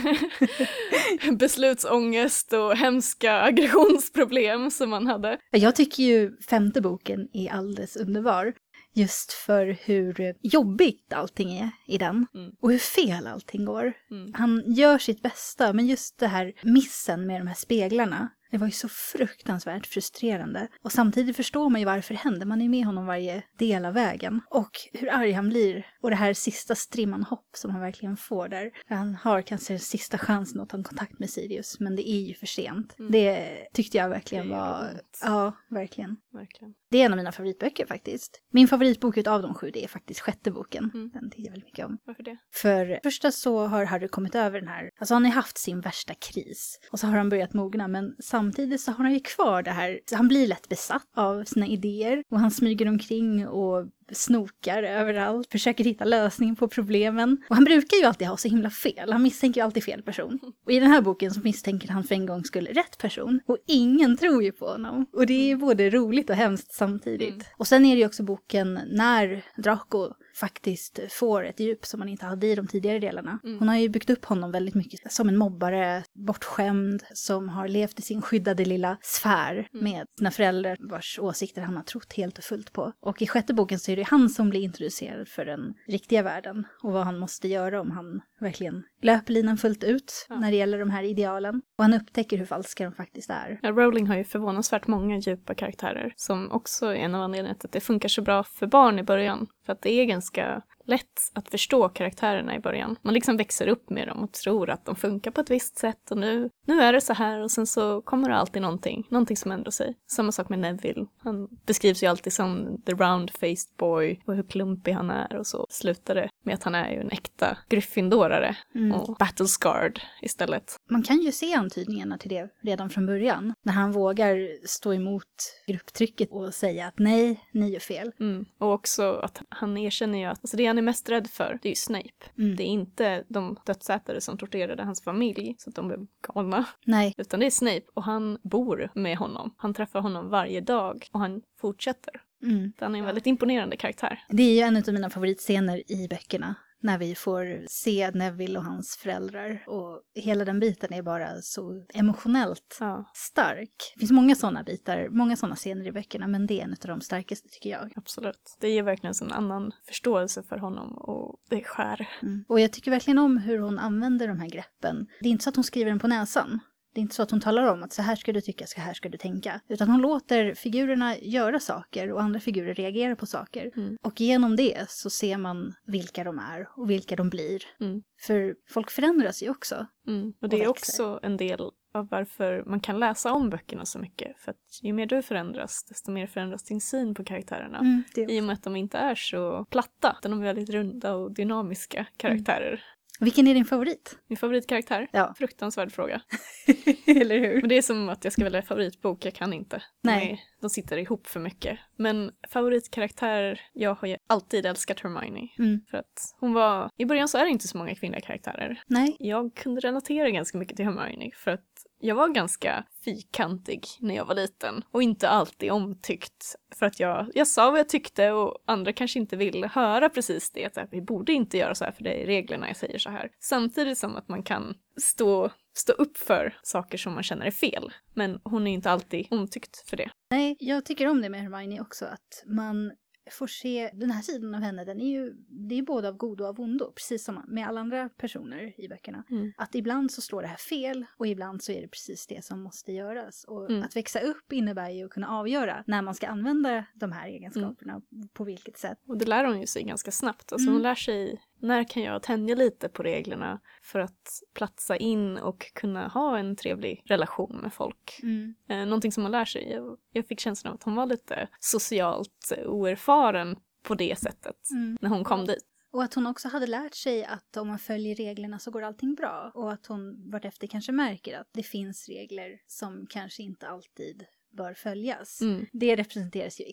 beslutsångest och hemska aggressionsproblem som man hade. Jag tycker ju femte boken är alldeles underbar. Just för hur jobbigt allting är i den. Mm. Och hur fel allting går. Mm. Han gör sitt bästa, men just det här missen med de här speglarna. Det var ju så fruktansvärt frustrerande. Och samtidigt förstår man ju varför det händer. Man är med honom varje del av vägen. Och hur arg han blir. Och det här sista strimman hopp som han verkligen får där. Han har kanske sista chansen att ta kontakt med Sirius. Men det är ju för sent. Mm. Det tyckte jag verkligen var... Ja, verkligen. verkligen. Det är en av mina favoritböcker faktiskt. Min favoritbok av de sju det är faktiskt sjätte boken. Mm. Den tycker jag väldigt mycket om. Varför det? För första så har Harry kommit över den här, alltså han har haft sin värsta kris. Och så har han börjat mogna men samtidigt så har han ju kvar det här, han blir lätt besatt av sina idéer. Och han smyger omkring och snokar överallt, försöker hitta lösningen på problemen. Och han brukar ju alltid ha så himla fel, han misstänker ju alltid fel person. Och i den här boken så misstänker han för en gång skull rätt person. Och ingen tror ju på honom. Och det är både roligt och hemskt samtidigt. Mm. Och sen är det ju också boken när Draco faktiskt får ett djup som man inte hade i de tidigare delarna. Mm. Hon har ju byggt upp honom väldigt mycket som en mobbare, bortskämd, som har levt i sin skyddade lilla sfär Mm. med sina föräldrar vars åsikter han har trott helt och fullt på. Och i sjätte boken så är det han som blir introducerad för den riktiga världen och vad han måste göra om han verkligen löper linan fullt ut Ja. när det gäller de här idealen. Och han upptäcker hur falska de faktiskt är. Ja, Rowling har ju förvånansvärt många djupa karaktärer som också är en av anledningarna till att det funkar så bra för barn i början. För att det är ganska Alaska. Lätt att förstå karaktärerna i början. Man liksom växer upp med dem och tror att de funkar på ett visst sätt och nu, nu är det så här och sen så kommer det alltid någonting, någonting som ändrar sig. Samma sak med Neville. Han beskrivs ju alltid som the round-faced boy och hur klumpig han är och så slutar det med att han är ju en äkta Gryffindorare Mm. och battle-scarred istället. Man kan ju se antydningarna till det redan från början. När han vågar stå emot grupptrycket och säga att nej, ni gör fel. Mm. Och också att han erkänner ju att alltså det han är mest rädd för, det är ju Snape. Mm. Det är inte de dödsätare som torterade hans familj så att de blev galna. Nej, Utan det är Snape och han bor med honom. Han träffar honom varje dag och han fortsätter. mm. Han är en väldigt imponerande karaktär. det är ju en av mina favoritscener i böckerna. När vi får se Neville och hans föräldrar. Och hela den biten är bara så emotionellt Ja, stark. Det finns många sådana bitar, många sådana scener i böckerna, men det är en av de starkaste tycker jag. absolut. Det ger verkligen en annan förståelse för honom och det skär. Mm. Och jag tycker verkligen om hur hon använder de här greppen. Det är inte så att hon skriver den på näsan. Det är inte så att hon talar om att så här ska du tycka, så här ska du tänka. Utan hon låter figurerna göra saker och andra figurer reagera på saker. Mm. Och genom det så ser man vilka de är och vilka de blir. Mm. För folk förändras ju också. Mm. Och det är växer. också en del av varför man kan läsa om böckerna så mycket. För att ju mer du förändras, desto mer förändras din syn på karaktärerna. det. I och med att de inte är så platta, utan de är väldigt runda och dynamiska karaktärer. Vilken är din favorit? Min favoritkaraktär? Ja. Fruktansvärd fråga. Eller hur? Men det är som att jag ska välja favoritbok, jag kan inte. Nej. är, de sitter ihop för mycket. Men favoritkaraktär, jag har ju alltid älskat Hermione. Mm. För att hon var, i början så är det inte så många kvinnliga karaktärer. Nej. Jag kunde relatera ganska mycket till Hermione för att jag var ganska fyrkantig när jag var liten och inte alltid omtyckt för att jag, jag sa vad jag tyckte och andra kanske inte ville höra precis det. Att vi borde inte göra så här för det är reglerna jag säger så här. Samtidigt som att man kan stå, stå upp för saker som man känner är fel. Men hon är inte alltid omtyckt för det. Nej, jag tycker om det med Hermione också, att man får se den här sidan av henne, den är ju, det är både av godo och av ondo, precis som med alla andra personer i böckerna. Mm. Att ibland så slår det här fel och ibland så är det precis det som måste göras. Och Mm. att växa upp innebär ju att kunna avgöra när man ska använda de här egenskaperna, på vilket sätt. Och det lär hon ju sig ganska snabbt. Alltså Mm. hon lär sig när kan jag tänja lite på reglerna för att platsa in och kunna ha en trevlig relation med folk. Mm. Eh, någonting som hon lär sig. Jag, jag fick känslan av att hon var lite socialt oerfaren på det sättet Mm. när hon kom dit. Och att hon också hade lärt sig att om man följer reglerna så går allting bra. Och att hon vartefter kanske märker att det finns regler som kanske inte alltid bör följas. Mm. Det representeras ju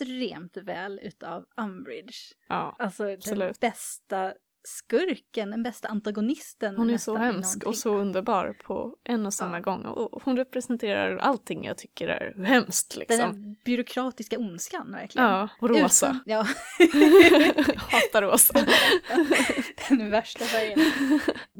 extremt väl utav Umbridge. Ja. Alltså den Absolut. bästa skurken, den bästa antagonisten. Hon är så hemsk och så underbar på en och samma Ja. gång. Och hon representerar allting jag tycker är hemskt Den liksom. där byråkratiska ondskan verkligen. Ja, och rosa. Utan- ja, Hatar rosa. den värsta färgen.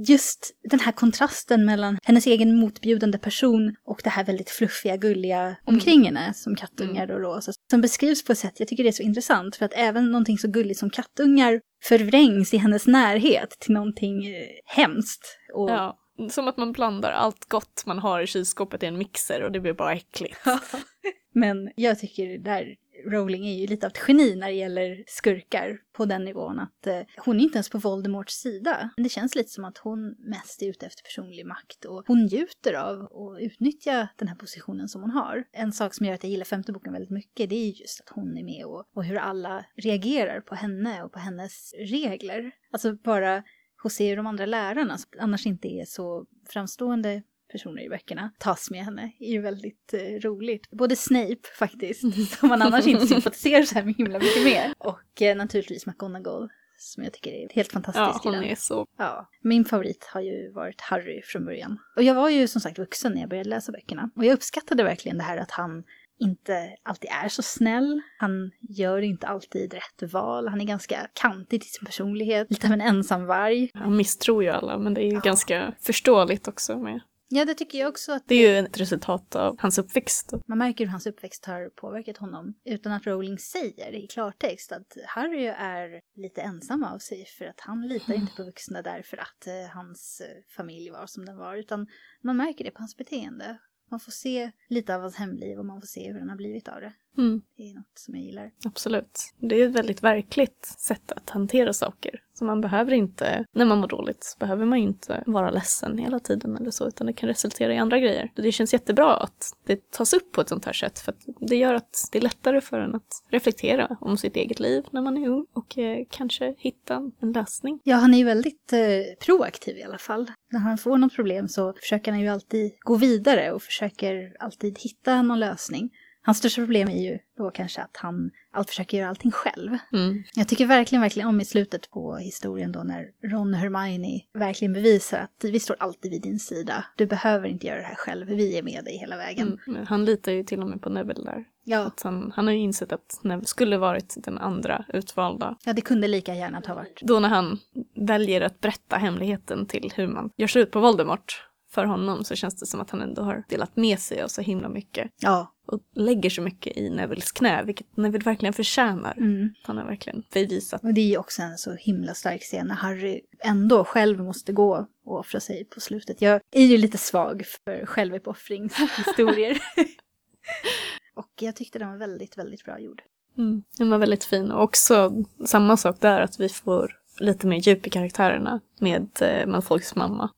Just den här kontrasten mellan hennes egen motbjudande person och det här väldigt fluffiga, gulliga omkring henne som kattungar och rosa. Som beskrivs på ett sätt, jag tycker det är så intressant för att även någonting så gulligt som kattungar förvrängs i hennes närhet till någonting eh, hemskt. Och, Ja. Som att man blandar allt gott man har i kylskåpet i en mixer och det blir bara äckligt. Men jag tycker där Rowling är ju lite av ett geni när det gäller skurkar på den nivån att eh, hon är inte ens på Voldemorts sida. Men det känns lite som att hon mest är ute efter personlig makt och hon njuter av att utnyttja den här positionen som hon har. En sak som gör att jag gillar femte boken väldigt mycket det är just att hon är med och, och hur alla reagerar på henne och på hennes regler. Alltså bara José och de andra lärarna, som annars inte är så framstående personer i böckerna tas med henne är ju väldigt eh, roligt. Både Snape faktiskt, som man annars inte sympatiserar så här med himla mycket med. Och eh, naturligtvis McGonagall, som jag tycker är helt fantastisk Ja, hon är så... Ja, min favorit har ju varit Harry från början. Och jag var ju som sagt vuxen när jag började läsa böckerna. Och jag uppskattade verkligen det här att han inte alltid är så snäll. Han gör inte alltid rätt val. Han är ganska kantig till sin personlighet. Lite av en ensamvarg. Han misstror ju alla, men det är ju ganska förståeligt också med Ja, det tycker jag också att Det är ju ett resultat av hans uppväxt. Man märker hur hans uppväxt har påverkat honom utan att Rowling säger i klartext att Harry är lite ensam av sig för att han litar inte på vuxna därför att eh, hans eh, familj var som den var utan man märker det på hans beteende. Man får se lite av hans hemliv och man får se hur han har blivit av det. Mm, Det är något som jag gillar. absolut. Det är ett väldigt verkligt sätt att hantera saker. Så man behöver inte, när man mår dåligt, behöver man inte vara ledsen hela tiden eller så, utan det kan resultera i andra grejer. Det känns jättebra att det tas upp på ett sånt här sätt, för det gör att det är lättare för en att reflektera om sitt eget liv när man är ung och eh, kanske hitta en lösning. Ja, han är ju väldigt eh, proaktiv i alla fall. När han får något problem så försöker han ju alltid gå vidare och försöker alltid hitta någon lösning. Hans största problem är ju då kanske att han allt försöker göra allting själv. Mm. Jag tycker verkligen, verkligen om i slutet på historien då när Ron och Hermione verkligen bevisar att vi står alltid vid din sida. Du behöver inte göra det här själv, vi är med dig hela vägen. Mm. Han litar ju till och med på Neville där. Ja. Att han, han har ju insett att Neville skulle varit den andra utvalda. ja, det kunde lika gärna ha varit. Då när han väljer att berätta hemligheten till hur man gör slut på Voldemort för honom så känns det som att han ändå har delat med sig av så himla mycket. Ja. Och lägger så mycket i Nevilles knä, vilket Neville verkligen förtjänar. Mm. Han har verkligen bevisat. Och det är ju också en så himla stark scen när Harry ändå själv måste gå och offra sig på slutet. Jag är ju lite svag för självuppoffringshistorier. och jag tyckte den var väldigt, väldigt bra gjord. Mm. Den var väldigt fin. Och också samma sak där, att vi får lite mer djup i karaktärerna med eh, Malfoys mamma.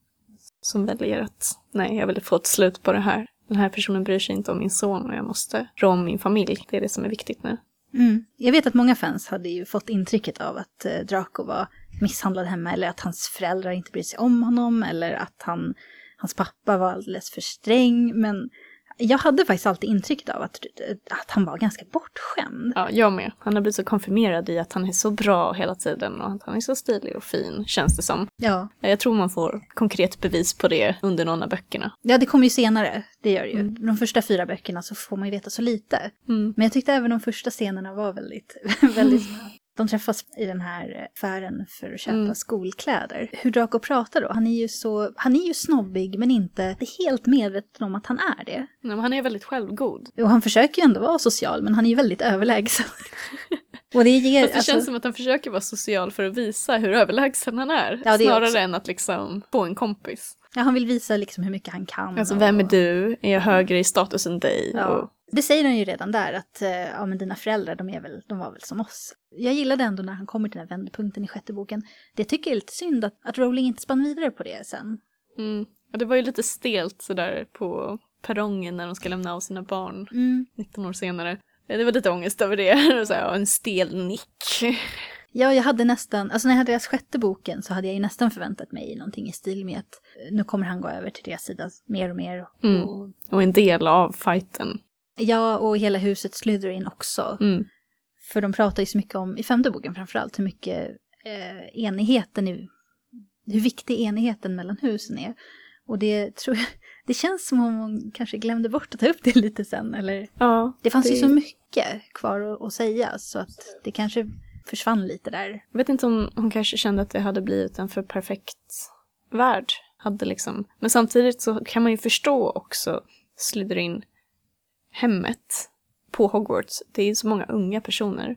Som väljer att, nej, jag vill få ett slut på det här. Den här personen bryr sig inte om min son och jag måste rå om min familj. Det är det som är viktigt nu. Mm. Jag vet att många fans hade ju fått intrycket av att eh, Draco var misshandlad hemma eller att hans föräldrar inte bryr sig om honom eller att han, hans pappa var alldeles för sträng. Men jag hade faktiskt alltid intrycket av att, att han var ganska bortskämd. Ja, jag med. Han har blivit så konfirmerad i att han är så bra hela tiden och att han är så stilig och fin, känns det som. Ja. Jag tror man får konkret bevis på det under någon av böckerna. ja, det kommer ju senare, det gör det ju. Mm. De första fyra böckerna så får man ju veta så lite. Mm. Men jag tyckte även de första scenerna var väldigt, väldigt. De träffas i den här affären för att köpa Mm. skolkläder. Hur Draco pratar då, han är ju så, han är ju snobbig men inte helt medveten om att han är det. Nej, men han är väldigt självgod. Och han försöker ju ändå vara social men han är ju väldigt överlägsen. Och det ger, Fast det alltså, känns som att han försöker vara social för att visa hur överlägsen han är. Ja, är snarare också. än att liksom få en kompis. Ja, han vill visa liksom hur mycket han kan. Alltså och- vem är du? Är jag högre i status än dig? Ja. Och, Det säger han ju redan där, att eh, ja, men dina föräldrar de, är väl, de var väl som oss. Jag gillade ändå när han kommer till den här vändpunkten i sjätte boken. Det tycker jag är lite synd att, att Rowling inte spann vidare på det sen. mm. och det var ju lite stelt sådär på perrongen när de ska lämna av sina barn Mm. 19 år senare. Det var lite ångest över det. Och så här, ja, en stel nick. Ja, jag hade nästan, alltså när jag hade deras sjätte boken så hade jag ju nästan förväntat mig någonting i stil med att eh, nu kommer han gå över till deras sida mer och mer. Mm. Och, Och en del av fighten. ja, och hela huset Slytherin också. Mm. För de pratar ju så mycket om, i femte boken framförallt, hur mycket eh, enigheten, är, hur viktig enigheten mellan husen är. Och det tror jag, det känns som om hon kanske glömde bort att ta upp det lite sen. Eller, Ja, det fanns ju Det- så mycket kvar att, att säga så att det kanske försvann lite där. Jag vet inte om hon kanske kände att det hade blivit en för perfekt värld. Hade liksom. Men samtidigt så kan man ju förstå också Slytherin hemmet på Hogwarts. Det är ju så många unga personer.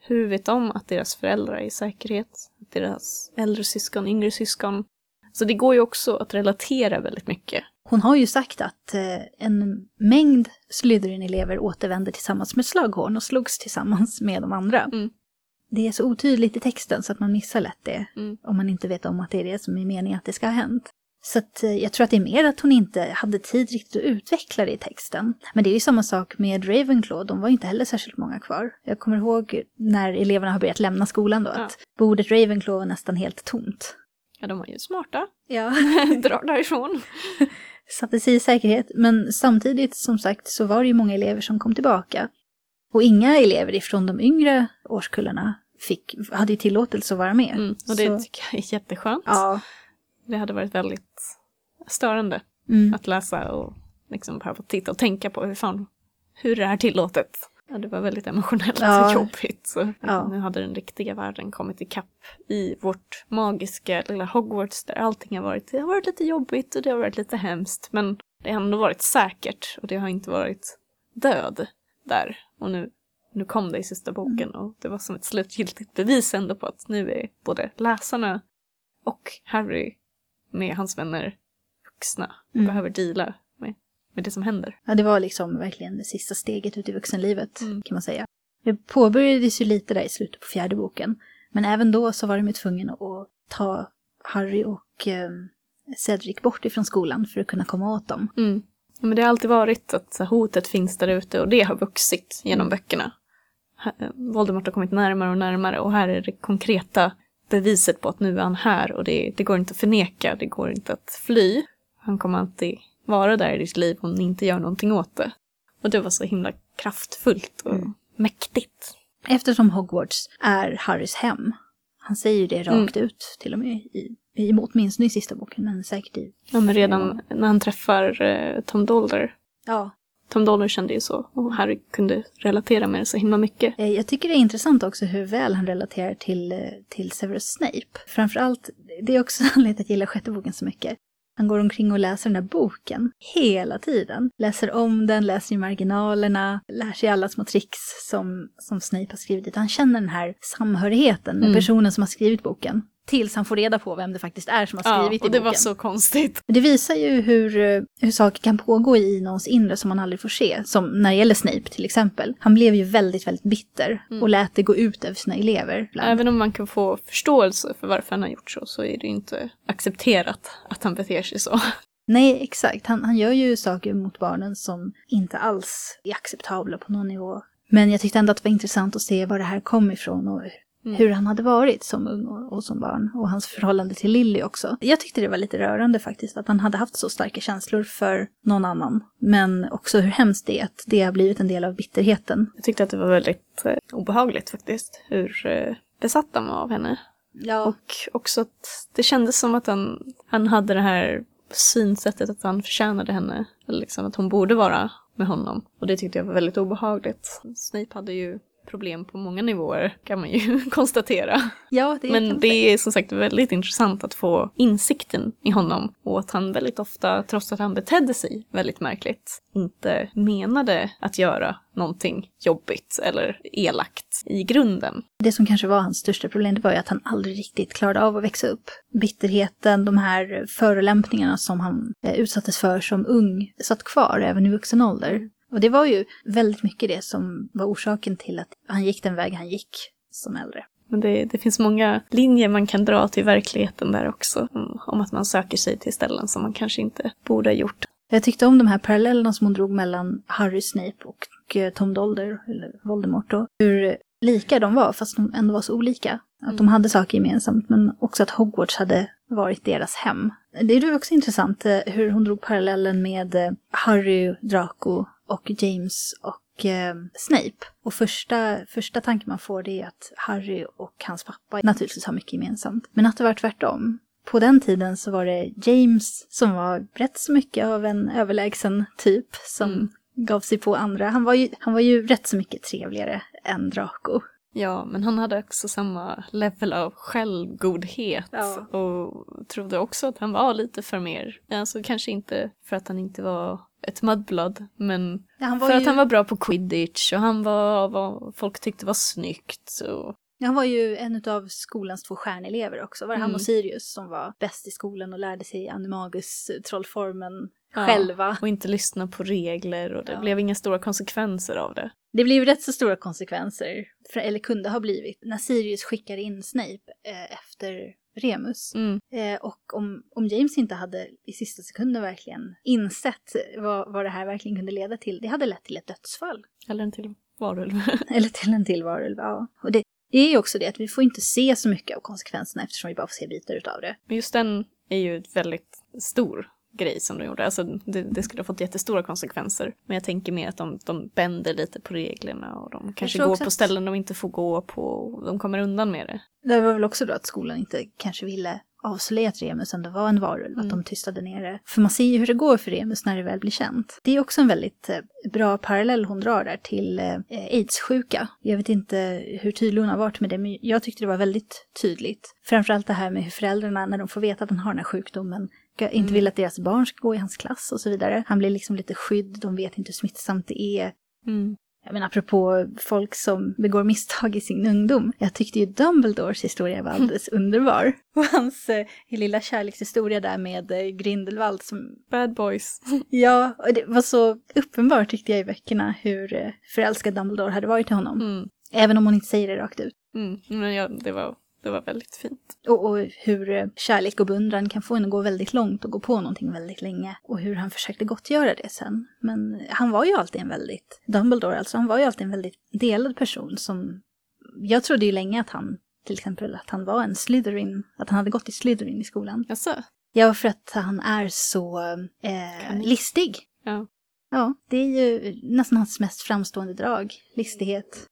Hur vet de att deras föräldrar är i säkerhet? Att deras äldre syskon, yngre syskon. Så det går ju också att relatera väldigt mycket. Hon har ju sagt att eh, en mängd Slytherin-elever återvände tillsammans med Slughorn och slogs tillsammans med de andra. Mm. Det är så otydligt i texten så att man missar lätt det. Mm. Om man inte vet om att det är det som är meningen att det ska ha hänt. Så att, eh, jag tror att det är mer att hon inte hade tid riktigt att utveckla det i texten. Men det är ju samma sak med Ravenclaw, de var inte heller särskilt många kvar. Jag kommer ihåg när eleverna har börjat lämna skolan då, Ja. att bordet Ravenclaw var nästan helt tomt. Ja, de var ju smarta. Ja. Drar därifrån. satte sig i säkerhet. Men samtidigt, som sagt, så var det ju många elever som kom tillbaka. Och inga elever ifrån de yngre årskullarna fick, hade tillåtelse att vara med. Mm. Och det Så- tycker jag är jätteskönt. Ja. Det hade varit väldigt störande Mm. att läsa och liksom behöva titta och tänka på hur fan hur är det här tillåtet? Ja, det var väldigt emotionellt Ja. och jobbigt. Så Ja. Nu hade den riktiga världen kommit ikapp i vårt magiska lilla Hogwarts där allting har varit, det har varit lite jobbigt och det har varit lite hemskt men det har ändå varit säkert och det har inte varit död där. Och nu, nu kom det i sista boken och det var som ett slutgiltigt bevis ändå på att nu är både läsarna och Harry med hans vänner vuxna och Mm. behöver deala med, med det som händer. Ja, det var liksom verkligen det sista steget ut i vuxenlivet, Mm. kan man säga. Det påbörjades ju lite där i slutet på fjärde boken. Men även då så var de ju tvungna att ta Harry och eh, Cedric bort ifrån skolan för att kunna komma åt dem. Mm. Ja, men det har alltid varit att hotet finns där ute och det har vuxit genom böckerna. Voldemort har kommit närmare och närmare och här är det konkreta beviset på att nu är han här och det, det går inte att förneka, det går inte att fly. Han kommer alltid vara där i ditt liv om ni inte gör någonting åt det. Och det var så himla kraftfullt och Mm. mäktigt. Eftersom Hogwarts är Harrys hem. Han säger ju det rakt ut till och med i, i åtminstone i sista boken, men säkert i... Ja, men redan när han träffar eh, Tom Dolder. Ja, Tom Dolder kände ju så och Harry kunde relatera med det så himla mycket. Eh, Jag tycker det är intressant också hur väl han relaterar till, eh, till Severus Snape. Framförallt, det är också anledningen till att jag gillar sjätte boken så mycket. Han går omkring och läser den där boken hela tiden. Läser om den, läser i marginalerna, lär sig alla små tricks som, som Snape har skrivit. Han känner den här samhörigheten med Mm. personen som har skrivit boken. Tills han får reda på vem det faktiskt är som har Ja, skrivit och i det boken. var så konstigt. Det visar ju hur, eh, hur saker kan pågå i någons inre som man aldrig får se. Som när det gäller Snape till exempel. Han blev ju väldigt, väldigt bitter och lät det gå ut över sina elever. ibland. Även om man kan få förståelse för varför han har gjort så, så är det inte accepterat att han beter sig så. Nej, exakt. Han, han gör ju saker mot barnen som inte alls är acceptabla på någon nivå. Men jag tyckte ändå att det var intressant att se var det här kom ifrån och Mm. hur han hade varit som ung och, som barn. Och hans förhållande till Lily också. Jag tyckte det var lite rörande faktiskt, att han hade haft så starka känslor för någon annan. Men också hur hemskt det är att det har blivit en del av bitterheten. Jag tyckte att det var väldigt eh, obehagligt faktiskt, hur eh, besatt han var av henne. Ja, Och också att det kändes som att han, han hade det här synsättet att han förtjänade henne. Eller liksom att hon borde vara med honom. Och det tyckte jag var väldigt obehagligt. Snape hade ju problem på många nivåer kan man ju konstatera. ja det Men det är som sagt väldigt intressant att få insikten i honom och att han väldigt ofta, trots att han betedde sig väldigt märkligt, inte menade att göra någonting jobbigt eller elakt i grunden. Det som kanske var hans största problem det var ju att han aldrig riktigt klarade av att växa upp. Bitterheten, de här förolämpningarna som han eh, utsattes för som ung satt kvar även i vuxen ålder. Och det var ju väldigt mycket det som var orsaken till att han gick den väg han gick som äldre. Men det, det finns många linjer man kan dra till verkligheten där också. Om, om att man söker sig till ställen som man kanske inte borde ha gjort. Jag tyckte om de här parallellerna som hon drog mellan Harry Snape och, eh, Tom Dolder, eller Voldemort då. Hur lika de var, fast de ändå var så olika. Att de hade saker gemensamt, men också att Hogwarts hade varit deras hem. Det är ju också intressant eh, hur hon drog parallellen med eh, Harry, Draco och James och eh, Snape. Och första, första tanken man får det är att Harry och hans pappa naturligtvis har mycket gemensamt. Men att det var tvärtom. På den tiden så var det James som var rätt så mycket av en överlägsen typ som Mm. gav sig på andra. Han var, ju, han var ju rätt så mycket trevligare än Draco. Ja, men han hade också samma level av självgodhet Ja. och trodde också att han var lite för mer. Alltså kanske inte för att han inte var ett mudblood, men Ja, han för ju, att han var bra på quidditch och han var vad folk tyckte var snyggt. Och, han var ju en av skolans två stjärnelever också. Var det han Mm. och Sirius som var bäst i skolan och lärde sig animagus-trollformen Ja. själva. och inte lyssna på regler och det Ja. blev inga stora konsekvenser av det. Det blev rätt så stora konsekvenser, för, eller kunde ha blivit, när Sirius skickar in Snape eh, efter Remus. Mm. Eh, och om, om James inte hade i sista sekunden verkligen insett vad, vad det här verkligen kunde leda till, det hade lett till ett dödsfall. Eller en till varulv. Eller till en till varulv, ja. Och det, det är ju också det att vi får inte se så mycket av konsekvenserna eftersom vi bara får se bitar utav det. Men just den är ju väldigt stor grej som de gjorde. Alltså det, det skulle ha fått jättestora konsekvenser. Men jag tänker mer att de, de bänder lite på reglerna och de kanske går på att- ställen de inte får gå på. och De kommer undan med det. Det var väl också då att skolan inte kanske ville avslöja att Remus ändå var en varulv, Mm. att de tystade ner det. För man ser ju hur det går för Remus när det väl blir känt. Det är också en väldigt eh, bra parallell hon drar där till eh, aids-sjuka. Jag vet inte hur tydlig hon har varit med det, men jag tyckte det var väldigt tydligt. Framförallt det här med hur föräldrarna, när de får veta att han har den här sjukdomen, ska- inte Mm. vill att deras barn ska gå i hans klass och så vidare. Han blir liksom lite skydd, de vet inte hur smittsamt det är. Mm. Jag menar apropå folk som begår misstag i sin ungdom. Jag tyckte ju Dumbledores historia var alldeles underbar. Och hans eh, lilla kärlekshistoria där med eh, Grindelwald som... Bad boys. Ja, och det var så uppenbart tyckte jag i böckerna hur eh, förälskad Dumbledore hade varit till honom. Mm. Även om hon inte säger det rakt ut. Mm. Men ja, det, var, det var väldigt fint. Och, och hur eh, kärlek och beundran kan få en att gå väldigt långt och gå på någonting väldigt länge. Och hur han försökte gottgöra det sen. Men han var ju alltid en väldigt, Dumbledore alltså, han var ju alltid en väldigt delad person som... Jag trodde ju länge att han, till exempel, att han var en Slytherin, att han hade gått i Slytherin i skolan. Jaså? Ja, för att han är så eh, listig. Ja. Ja, det är ju nästan hans mest framstående drag, listighet.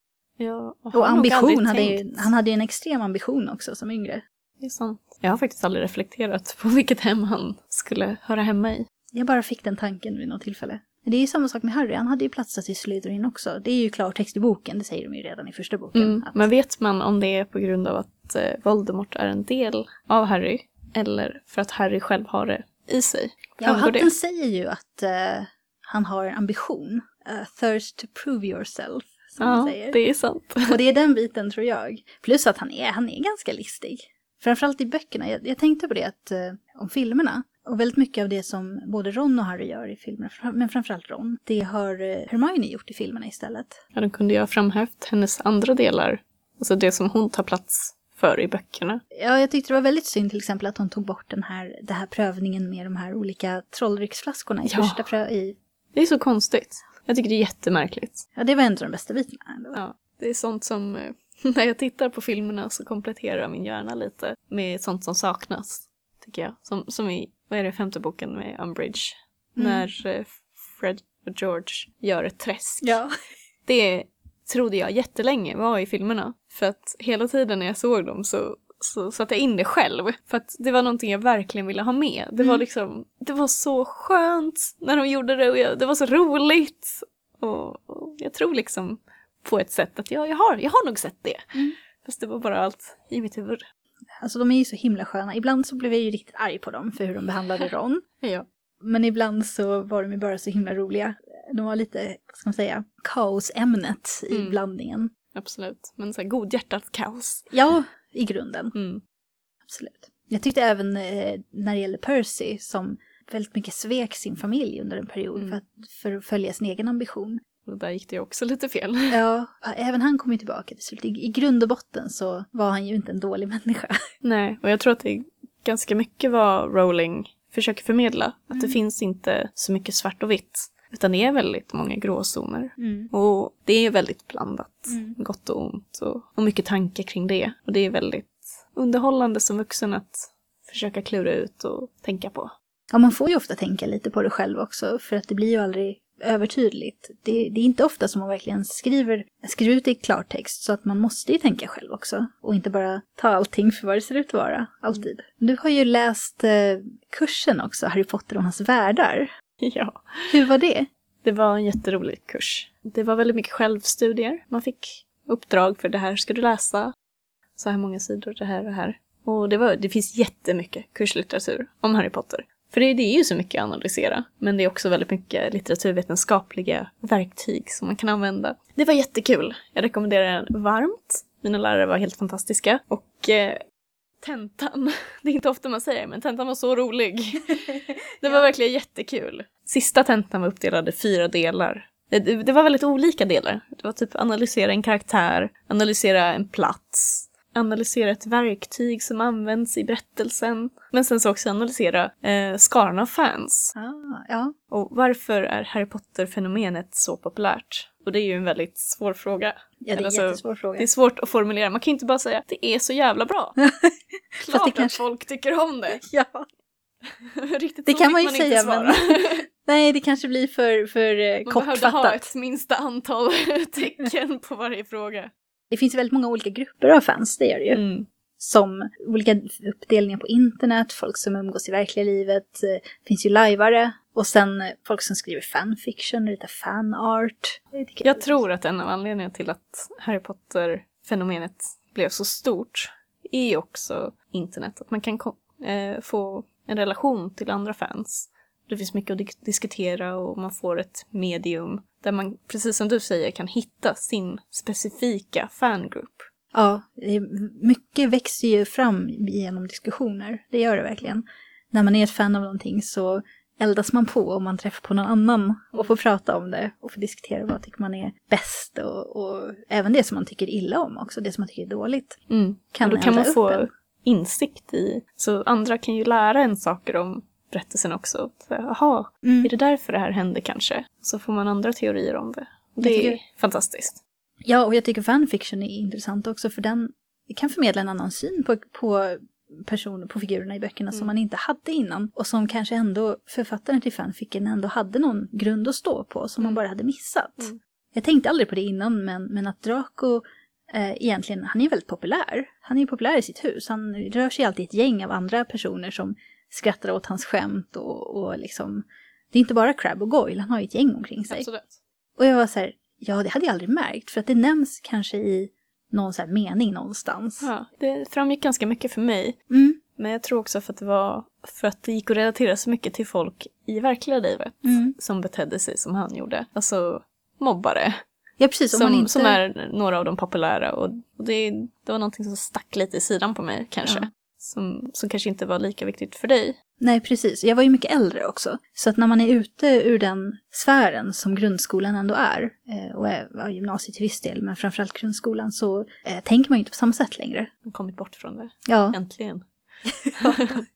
Ja, Och aldrig ambition, hade ju, han hade ju en extrem ambition också som yngre. Det är sant. Jag har faktiskt aldrig reflekterat på vilket hem han skulle höra hemma i. Jag bara fick den tanken vid något tillfälle. Det är ju samma sak med Harry, han hade ju platsat i Slytherin också. Det är ju klartext i boken, det säger de ju redan i första boken. Mm. Att, Men vet man om det är på grund av att eh, Voldemort är en del av Harry? Eller för att Harry själv har det i sig? ja, hatten det? säger ju att eh, han har en ambition. A thirst to prove yourself, som man Ja, säger. det är sant. Och det är den biten tror jag. Plus att han är, han är ganska listig. Framförallt i böckerna. Jag, jag tänkte på det att, eh, om filmerna. Och väldigt mycket av det som både Ron och Harry gör i filmerna, men framförallt Ron, det har eh, Hermione gjort i filmerna istället. Ja, då kunde jag framhävt hennes andra delar. Alltså det som hon tar plats för i böckerna. Ja, jag tyckte det var väldigt synd till exempel att hon tog bort den här, den här prövningen med de här olika trollrycksflaskorna i Ja. första prö- i... Det är så konstigt. Jag tycker det är jättemärkligt. Ja, det var av de bästa bitarna. ändå. Ja, det är sånt som, eh, när jag tittar på filmerna så kompletterar min hjärna lite med sånt som saknas, tycker jag. Som, som i, vad är det, femte boken med Umbridge? Mm. När eh, Fred och George gör ett träsk. Ja. Det trodde jag jättelänge var i filmerna. För att hela tiden när jag såg dem så, så satte jag in det själv. För att det var någonting jag verkligen ville ha med. Det var Mm. liksom, det var så skönt när de gjorde det och jag, det var så roligt. Och, och jag tror liksom på ett sätt att jag, jag, har, jag har nog sett det. Mm. Fast det var bara allt i mitt huvud. Alltså de är ju så himla sköna. Ibland så blev jag ju riktigt arg på dem för hur de behandlade Ron. Ja. Men ibland så var de ju bara så himla roliga. De var lite, vad ska man säga, kaosämnet i Mm. blandningen. Absolut. Men så här godhjärtat kaos. Ja, i grunden. Mm. Absolut. Jag tyckte även eh, när det gäller Percy som väldigt mycket svek sin familj under en period Mm. för, att, för att följa sin egen ambition. Och där gick det också lite fel. Ja, även han kom ju tillbaka till slut. I, I grund och botten så var han ju inte en dålig människa. Nej, och jag tror att det är ganska mycket vad Rowling försöker förmedla. Att det Mm. finns inte så mycket svart och vitt. Utan det är väldigt många gråzoner. Och det är väldigt blandat. Mm. Gott och ont. Och, och mycket tankar kring det. Och det är väldigt underhållande som vuxen att försöka klura ut och tänka på. Ja, man får ju ofta tänka lite på det själv också, för att det blir ju aldrig övertydligt. Det, det är inte ofta som man verkligen skriver, skriver ut det i klartext, så att man måste ju tänka själv också. Och inte bara ta allting för vad det ser ut att vara, alltid. Du har ju läst eh, kursen också, Harry Potter och hans världar. Ja. Hur var det? Det var en jätterolig kurs. Det var väldigt mycket självstudier. Man fick uppdrag för det här ska du läsa. Så här många sidor, det här och det här. Och det, var, det finns jättemycket kurslitteratur om Harry Potter. För det, det är ju så mycket att analysera. Men det är också väldigt mycket litteraturvetenskapliga verktyg som man kan använda. Det var jättekul. Jag rekommenderar den varmt. Mina lärare var helt fantastiska. Och eh, tentan, det är inte ofta man säger men tentan var så rolig. det var verkligen jättekul. Sista tentan var uppdelad i fyra delar. Det, det, det var väldigt olika delar. Det var typ analysera en karaktär, analysera en plats, analysera ett verktyg som används i berättelsen. Men sen så också analysera eh, skaran av fans. Ah, ja. Och varför är Harry Potter-fenomenet så populärt? Och det är ju en väldigt svår fråga. ja, det är en Alltså, jättesvår fråga. Det är svårt att formulera. Man kan inte bara säga att det är så jävla bra. Klart det att kanske- folk tycker om det. Ja. Riktigt Det kan man ju inte säga, men Nej, det kanske blir för, för eh, Man behövde ha kortfattat. ett minsta antal tecken på varje fråga. Det finns väldigt många olika grupper av fans, det gör det ju. Mm. som olika uppdelningar på internet, folk som umgås i verkliga livet, eh, finns ju lajvare och sen eh, folk som skriver fanfiction, lite fanart. Jag tror att en av anledningarna till att Harry Potter-fenomenet blev så stort är också internet. Att man kan eh, få en relation till andra fans. Det finns mycket att di diskutera och man får ett medium där man, precis som du säger, kan hitta sin specifika fangrupp. Ja, mycket växer ju fram genom diskussioner. Det gör det verkligen. När man är ett fan av någonting så eldas man på och man träffar på någon annan och får prata om det och får diskutera vad tycker man är bäst och, och även det som man tycker illa om också, det som man tycker är dåligt. Mm. Kan och då kan man få en. insikt i, så andra kan ju lära en saker om berättelsen också. Jaha, mm. är det därför det här hände kanske? Så får man andra teorier om det. Det är fantastiskt. Ja, och jag tycker fanfiction är intressant också för den kan förmedla en annan syn på, på personer, på figurerna i böckerna mm. som man inte hade innan. Och som kanske ändå författaren till fanficken ändå hade någon grund att stå på som mm. man bara hade missat. Mm. Jag tänkte aldrig på det innan men, men att Draco eh, egentligen, han är väldigt populär. Han är populär i sitt hus. Han rör sig alltid i ett gäng av andra personer som skrattar åt hans skämt och, och liksom... Det är inte bara Crab och Goyle, han har ju ett gäng omkring sig. Absolut. Och jag var så här, ja det hade jag aldrig märkt för att det nämns kanske i någon så mening någonstans. Ja, det framgick ganska mycket för mig. Mm. Men jag tror också för att det var för att det gick att relatera så mycket till folk i verkliga livet mm. som betedde sig som han gjorde. Alltså mobbare. Ja, precis. Som, inte... som är några av de populära och, och det, det var någonting som stack lite i sidan på mig kanske. Ja som, som kanske inte var lika viktigt för dig. Nej, precis. Jag var ju mycket äldre också. Så att när man är ute ur den sfären som grundskolan ändå är, eh, och är, gymnasiet till viss del, men framförallt grundskolan, så eh, tänker man ju inte på samma sätt längre. Man kommit bort från det. Ja. Äntligen.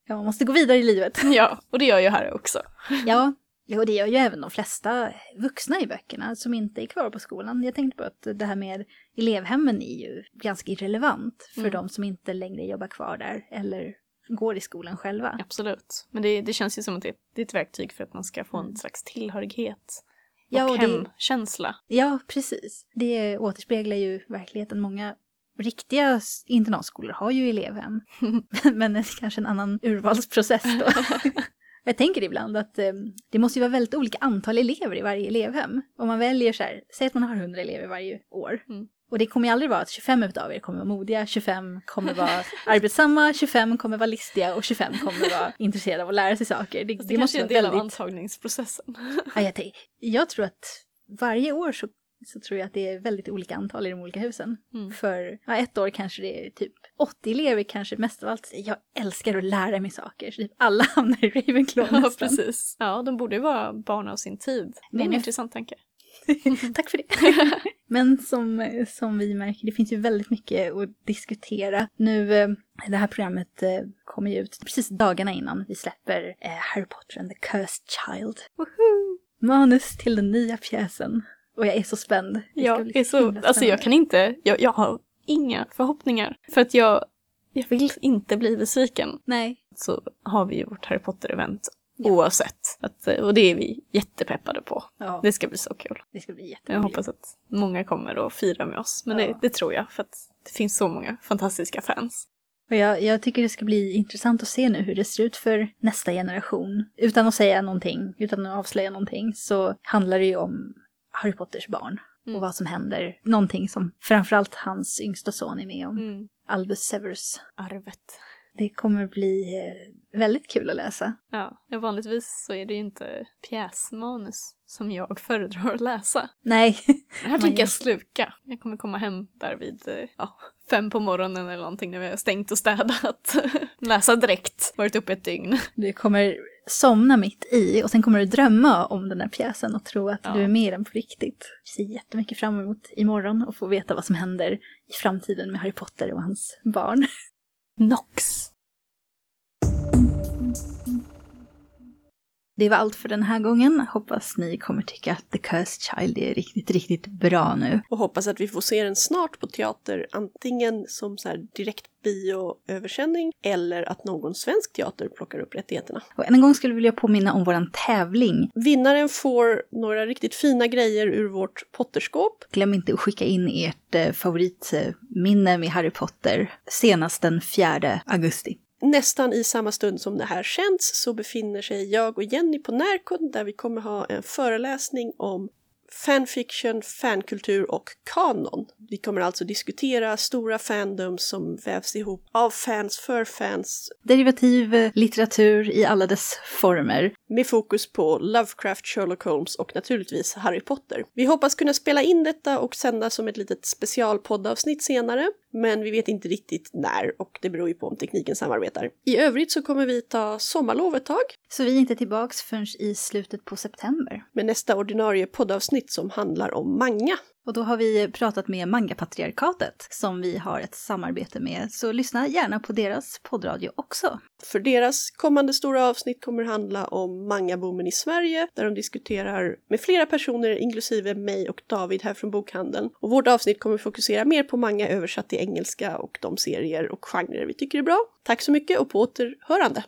ja, man måste gå vidare i livet. Ja, och det gör jag här också. ja, Jo, det gör ju även de flesta vuxna i böckerna som inte är kvar på skolan. Jag tänkte på att det här med elevhemmen är ju ganska irrelevant för mm. de som inte längre jobbar kvar där eller går i skolan själva. Absolut, men det, det känns ju som att det, det, är ett verktyg för att man ska få en mm. slags tillhörighet och, ja, och hemkänsla. Det, ja, precis. Det återspeglar ju verkligheten. Många riktiga internatskolor har ju elevhem, men det är kanske en annan urvalsprocess då. Jag tänker ibland att eh, det måste ju vara väldigt olika antal elever i varje elevhem. Om man väljer så här, säg att man har 100 elever varje år. Mm. Och det kommer ju aldrig vara att 25 av er kommer vara modiga, 25 kommer vara arbetsamma, 25 kommer vara listiga och 25 kommer vara intresserade av att lära sig saker. Det, det, det måste vara en del väldigt... av antagningsprocessen. ja, jag, jag tror att varje år så så tror jag att det är väldigt olika antal i de olika husen. Mm. För ja, ett år kanske det är typ 80 elever kanske mest av allt säger jag älskar att lära mig saker. Så typ alla hamnar i Ravenclaw ja, nästan. precis. Ja, de borde ju vara barn av sin tid. Det är en mm. intressant tanke. Tack för det. Men som, som vi märker, det finns ju väldigt mycket att diskutera. Nu, eh, det här programmet eh, kommer ju ut precis dagarna innan vi släpper eh, Harry Potter and the Cursed Child. Woho! Manus till den nya pjäsen. Och jag är så spänd. Jag är så, alltså jag kan inte, jag, jag har inga förhoppningar. För att jag, jag vill inte bli besviken. Nej. Så har vi ju vårt Harry Potter-event ja. oavsett. Att, och det är vi jättepeppade på. Ja. Det ska bli så kul. Det ska bli jättekul. Jag hoppas att många kommer och fira med oss. Men ja. det, det, tror jag, för att det finns så många fantastiska fans. Och jag, jag, tycker det ska bli intressant att se nu hur det ser ut för nästa generation. Utan att säga någonting, utan att avslöja någonting, så handlar det ju om Harry Potters barn. Mm. Och vad som händer. Någonting som framförallt hans yngsta son är med om. Mm. Albus Severus. Arvet. Det kommer bli eh, väldigt kul att läsa. Ja, vanligtvis så är det ju inte pjäsmanus som jag föredrar att läsa. Nej. Det här tänker jag sluka. Jag kommer komma hem där vid eh, ja, fem på morgonen eller någonting när vi har stängt och städat. läsa direkt, varit uppe ett dygn. Du kommer somna mitt i och sen kommer du drömma om den här pjäsen och tro att ja. du är med i den på riktigt. Jag ser jättemycket fram emot imorgon och få veta vad som händer i framtiden med Harry Potter och hans barn. Nox. Det var allt för den här gången. Hoppas ni kommer tycka att The Cursed Child är riktigt, riktigt bra nu. Och hoppas att vi får se den snart på teater, antingen som så här direkt bioöversändning eller att någon svensk teater plockar upp rättigheterna. Och än en gång skulle jag vilja påminna om våran tävling. Vinnaren får några riktigt fina grejer ur vårt Potterskåp. Glöm inte att skicka in ert eh, favoritminne med Harry Potter senast den 4 augusti. Nästan i samma stund som det här känns så befinner sig jag och Jenny på Närkund där vi kommer ha en föreläsning om fanfiction, fankultur och kanon. Vi kommer alltså diskutera stora fandoms som vävs ihop av fans för fans Derivativ eh, litteratur i alla dess former. med fokus på Lovecraft, Sherlock Holmes och naturligtvis Harry Potter. Vi hoppas kunna spela in detta och sända som ett litet specialpoddavsnitt senare, men vi vet inte riktigt när och det beror ju på om tekniken samarbetar. I övrigt så kommer vi ta sommarlov ett tag Så vi är inte tillbaks förrän i slutet på september. med nästa ordinarie poddavsnitt som handlar om manga. Och då har vi pratat med Mangapatriarkatet som vi har ett samarbete med, så lyssna gärna på deras poddradio också. För deras kommande stora avsnitt kommer handla om mangaboomen i Sverige där de diskuterar med flera personer, inklusive mig och David här från bokhandeln. Och vårt avsnitt kommer fokusera mer på manga översatt till engelska och de serier och genrer vi tycker är bra. Tack så mycket och på återhörande!